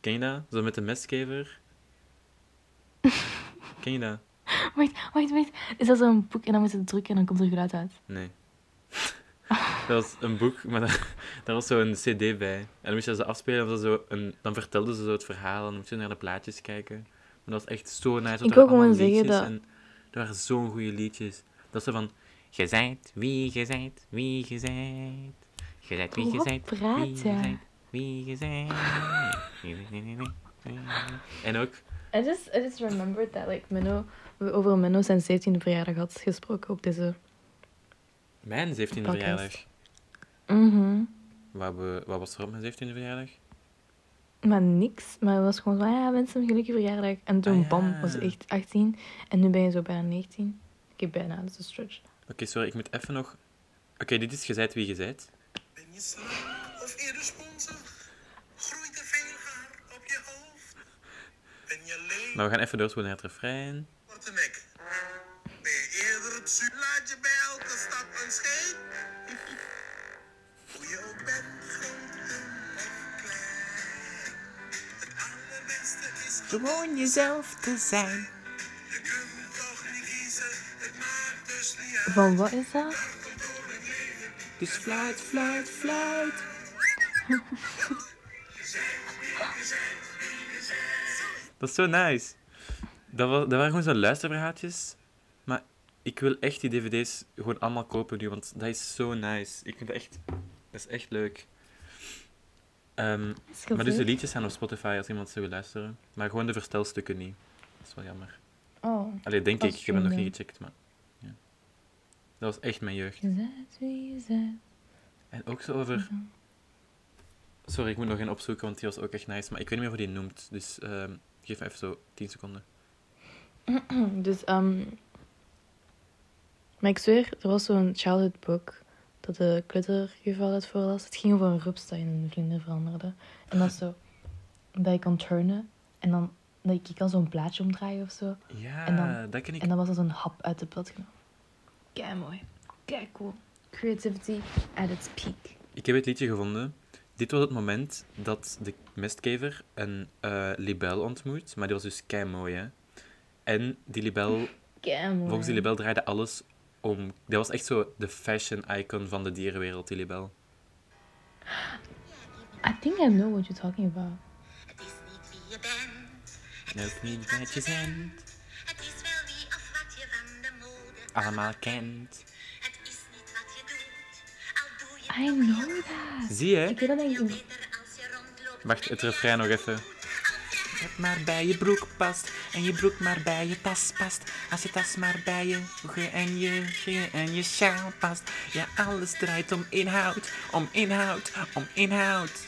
Speaker 3: Ken je dat? Zo met de mestkever. Ken je dat?
Speaker 2: Wait, wait, wait. Is dat zo'n boek en dan moet je het drukken en dan komt er geluid uit?
Speaker 3: Nee. Dat was een boek, maar daar, daar was zo een cd bij. En dan moest je ze afspelen en dan, zo een, dan vertelden ze zo het verhaal en dan moest je naar de plaatjes kijken. Maar dat was echt zo nice.
Speaker 2: Ik wil gewoon zeggen
Speaker 3: liedjes
Speaker 2: dat-
Speaker 3: En er waren zo'n goede liedjes. Dat zo van... Je zijt wie je zijt, wie je zijt. Je zijt wie je zijt,
Speaker 2: praat
Speaker 3: wie je zijt, wie je zijt. En ook...
Speaker 2: I just, I just remembered that, like, Menno... We over Menno zijn 17e verjaardag had gesproken op deze...
Speaker 3: Mijn 17e
Speaker 2: Podcast.
Speaker 3: verjaardag.
Speaker 2: Mhm.
Speaker 3: Wat, we, wat was er op mijn 17e verjaardag?
Speaker 2: Maar niks. Maar het was gewoon zo, ah ja, mensen, een gelukkige verjaardag. En toen,
Speaker 3: Ah, ja.
Speaker 2: bam, was echt 18. En nu ben je zo bijna 19. Ik heb bijna, dat is een stretch.
Speaker 3: Oké, sorry, ik moet even nog... Oké, dit is gezegd wie je zijt.
Speaker 4: Ben je slank of eerder sponsig? Groeit er veel haar op je hoofd? Ben je leeg?
Speaker 3: Maar we gaan even doorspoelen naar het refrein.
Speaker 4: Korte nek.
Speaker 3: Gewoon jezelf te zijn.
Speaker 4: Je kunt toch niet kiezen, het maakt dus niet uit.
Speaker 2: Van wat is dat?
Speaker 3: Dus fluit, fluit, fluit. Dat is zo nice. Dat, was, dat waren gewoon zo luisterverhaaltjes. Maar ik wil echt die dvd's gewoon allemaal kopen nu, want dat is zo nice. Ik vind dat echt... Dat is echt leuk. Ehm, maar dus de liedjes zijn op Spotify als iemand ze wil luisteren. Maar gewoon de verstelstukken niet. Dat is wel jammer.
Speaker 2: Oh.
Speaker 3: Allee, denk ik. Ik heb het nog niet gecheckt, maar... Ja. Dat was echt mijn jeugd. En ook zo over... Sorry, ik moet nog een opzoeken, want die was ook echt nice. Maar ik weet niet meer hoe die noemt. Dus ehm, geef even zo 10 seconden.
Speaker 2: Dus, ehm maar ik zweer, er was zo'n childhood book dat de kleuterjuffrouw had voorlas. Het ging over een rups dat in een vlinder veranderde. En dat zo, dat je kan turnen. En dan, dat je, kan zo'n blaadje omdraaien of zo.
Speaker 3: Ja,
Speaker 2: En dan-
Speaker 3: dat ken ik.
Speaker 2: En dan was dat een hap uit de plat genomen. Kei mooi. Kei cool. Creativity at its peak.
Speaker 3: Ik heb het liedje gevonden. Dit was het moment dat de mestkever een eh, libel ontmoet. Maar die was dus kei mooi, hè. En die libel, volgens die libel draaide alles om... Dat was echt zo de fashion icon van de dierenwereld, die libel.
Speaker 2: I think I know what you're talking about.
Speaker 5: Het is niet wie je bent,
Speaker 3: En ook niet wat je zendt,
Speaker 5: het is wel wie of wat je van de mode
Speaker 3: allemaal kent.
Speaker 5: Het is niet wat je doet, al doe je
Speaker 2: I know that.
Speaker 3: Zie je?
Speaker 2: Ik weet dat denk ik...
Speaker 3: Wacht, het refrein nog even. Het maar bij je broek past en je broek maar bij je tas past. Als je tas maar bij je ogen en je, en je sjaal past. Ja, alles draait om inhoud, om inhoud, om inhoud.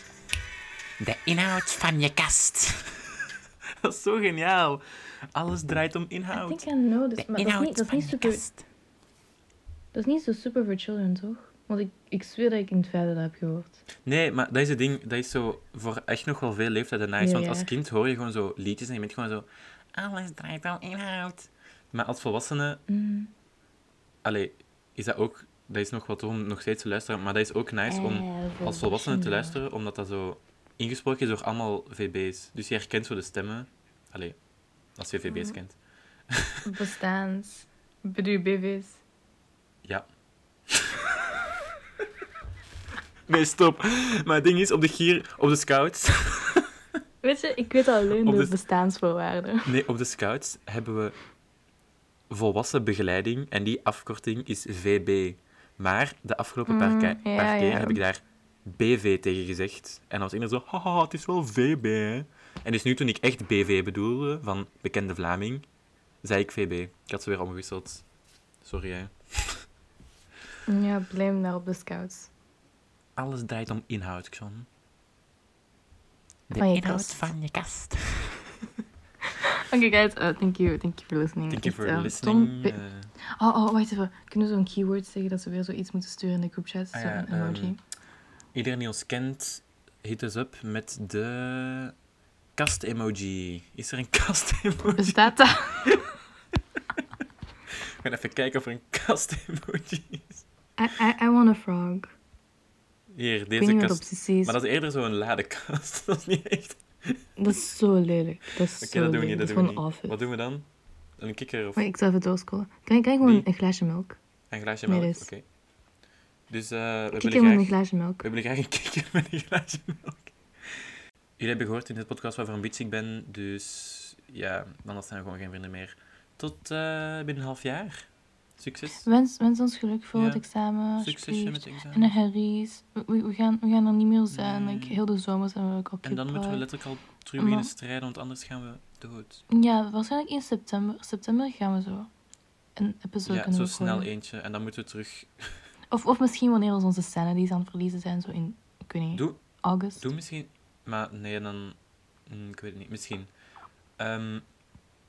Speaker 3: De inhoud van je kast. Dat is zo geniaal. Alles draait om inhoud.
Speaker 2: think I know this.
Speaker 3: De
Speaker 2: Maar dat is
Speaker 3: inhoud
Speaker 2: niet, dat is
Speaker 3: van
Speaker 2: niet
Speaker 3: je
Speaker 2: super...
Speaker 3: kast.
Speaker 2: Dat is niet zo super voor children, toch? Want ik, ik zweer dat ik in het verder dat heb gehoord.
Speaker 3: Nee, maar dat is het ding. Dat is zo voor echt nog wel veel leeftijden nice.
Speaker 2: Ja,
Speaker 3: Want
Speaker 2: ja.
Speaker 3: als kind hoor je gewoon zo liedjes en je bent gewoon zo... Alles draait om inhoud. Maar als volwassene...
Speaker 2: Mm.
Speaker 3: Allee, is dat ook... Dat is nog wat om nog steeds te luisteren. Maar dat is ook nice om als volwassene te luisteren. Omdat dat zo ingesproken is door allemaal VB's. Dus je herkent zo de stemmen. Allee, als je. VB's kent.
Speaker 2: Bestaans. Bedoel BV's?
Speaker 3: Ja. nee, stop. Maar het ding is, op de gier... Op de scouts...
Speaker 2: Weet je, ik weet alleen de
Speaker 3: de-
Speaker 2: bestaansvoorwaarden.
Speaker 3: Nee, op de scouts hebben we volwassen begeleiding en die afkorting is VB. Maar de afgelopen paar,
Speaker 2: Mm,
Speaker 3: ke-
Speaker 2: ja,
Speaker 3: paar keer
Speaker 2: ja.
Speaker 3: heb ik daar BV tegen gezegd. En dan was iedereen zo, haha, het is wel VB, hè. En dus nu toen ik echt BV bedoelde, van bekende Vlaming, zei ik VB. Ik had ze weer omgewisseld. Sorry, hè.
Speaker 2: Ja, blame daar op de scouts.
Speaker 3: Alles draait om inhoud, Xon. De
Speaker 2: Van je
Speaker 3: inhoud
Speaker 2: kast.
Speaker 3: van je kast.
Speaker 2: Oké, guys, uh, thank you. Thank you for listening.
Speaker 3: Thank you
Speaker 2: Echt,
Speaker 3: for
Speaker 2: uh,
Speaker 3: listening.
Speaker 2: Tom,
Speaker 3: eh.
Speaker 2: oh, oh, wacht even. Kunnen we zo'n keyword zeggen dat ze weer zoiets moeten sturen in de groupchat?
Speaker 3: Ah
Speaker 2: Zo'n
Speaker 3: ja,
Speaker 2: emoji.
Speaker 3: Iedereen die ons kent, hit us up met de kast-emoji. Is er een kast-emoji?
Speaker 2: Bestaat dat?
Speaker 3: Ik ga even kijken of er een kast-emoji is.
Speaker 2: I, I, I want a frog.
Speaker 3: Hier,
Speaker 2: Ik
Speaker 3: deze kast. Maar dat is eerder zo'n ladekast. Dat is niet echt.
Speaker 2: Dat is zo lelijk. Dat is zo
Speaker 3: dat doen we niet. Dat
Speaker 2: is
Speaker 3: doen we
Speaker 2: gewoon
Speaker 3: niet.
Speaker 2: outfit.
Speaker 3: Wat doen we dan? Een kikker of
Speaker 2: Wait, ik zal even doorscrollen. Kan je gewoon
Speaker 3: Nee.
Speaker 2: een glaasje melk?
Speaker 3: een glaasje
Speaker 2: Nee,
Speaker 3: melk?
Speaker 2: dus.
Speaker 3: Oké. Dus eh, we,
Speaker 2: Kikker met
Speaker 3: graag,
Speaker 2: een glaasje melk.
Speaker 3: we hebben graag een kikker met een glaasje melk. Jullie hebben gehoord in dit podcast wat voor een bitch ik ben. Dus ja, anders zijn we gewoon geen vrienden meer. Tot eh, binnen een half jaar. Succes.
Speaker 2: Wens, wens ons geluk voor
Speaker 3: Ja.
Speaker 2: het examen.
Speaker 3: Succesje
Speaker 2: alsjeblieft.
Speaker 3: met de examen.
Speaker 2: En een herries. We, we, gaan, we gaan er niet meer zijn.
Speaker 3: Nee.
Speaker 2: Like, heel de zomer zijn we ook
Speaker 3: En dan moeten we letterlijk al terug
Speaker 2: Maar-
Speaker 3: beginnen strijden, want anders gaan we dood.
Speaker 2: Ja, waarschijnlijk in september. September gaan we zo een episode
Speaker 3: Ja, zo snel eentje. En dan moeten we terug...
Speaker 2: Of, of misschien wanneer we onze sanities aan het verliezen zijn, zo in, ik weet niet,
Speaker 3: Doe,
Speaker 2: august.
Speaker 3: doe misschien... Maar nee, dan... mm, Ik weet het niet. Misschien. Ehm,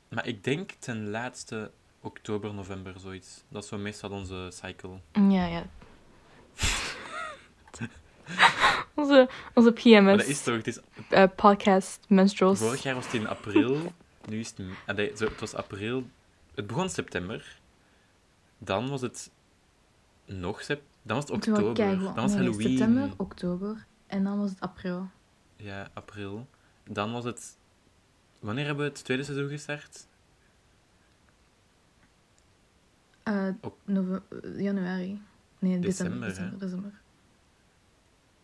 Speaker 3: maar ik denk ten laatste oktober, november, zoiets. Dat is zo meestal onze cycle.
Speaker 2: Ja, ja. onze, onze PMS
Speaker 3: Maar dat is toch... Het is,
Speaker 2: eh, podcast menstruals.
Speaker 3: vorig jaar was het in april. Nu is het... zo, het was april... Het begon september. Dan was het nog sep... Dan was het oktober. Dan was
Speaker 2: nee,
Speaker 3: Halloween.
Speaker 2: September, oktober en dan was het april.
Speaker 3: Ja, april. Dan was het... Wanneer hebben we het tweede seizoen gestart?
Speaker 2: Eh
Speaker 3: Ok-
Speaker 2: nove- eh, januari. Nee,
Speaker 3: December,
Speaker 2: december.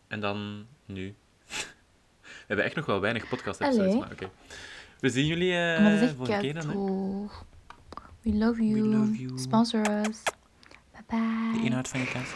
Speaker 3: En dan nu. We hebben echt nog wel weinig podcast
Speaker 2: Allee.
Speaker 3: episodes, maar oké. We zien jullie eh
Speaker 2: echt
Speaker 3: volgende keer dan.
Speaker 2: We love you.
Speaker 3: love you.
Speaker 2: Sponsor us. Bye bye.
Speaker 3: De inhoud van je kast.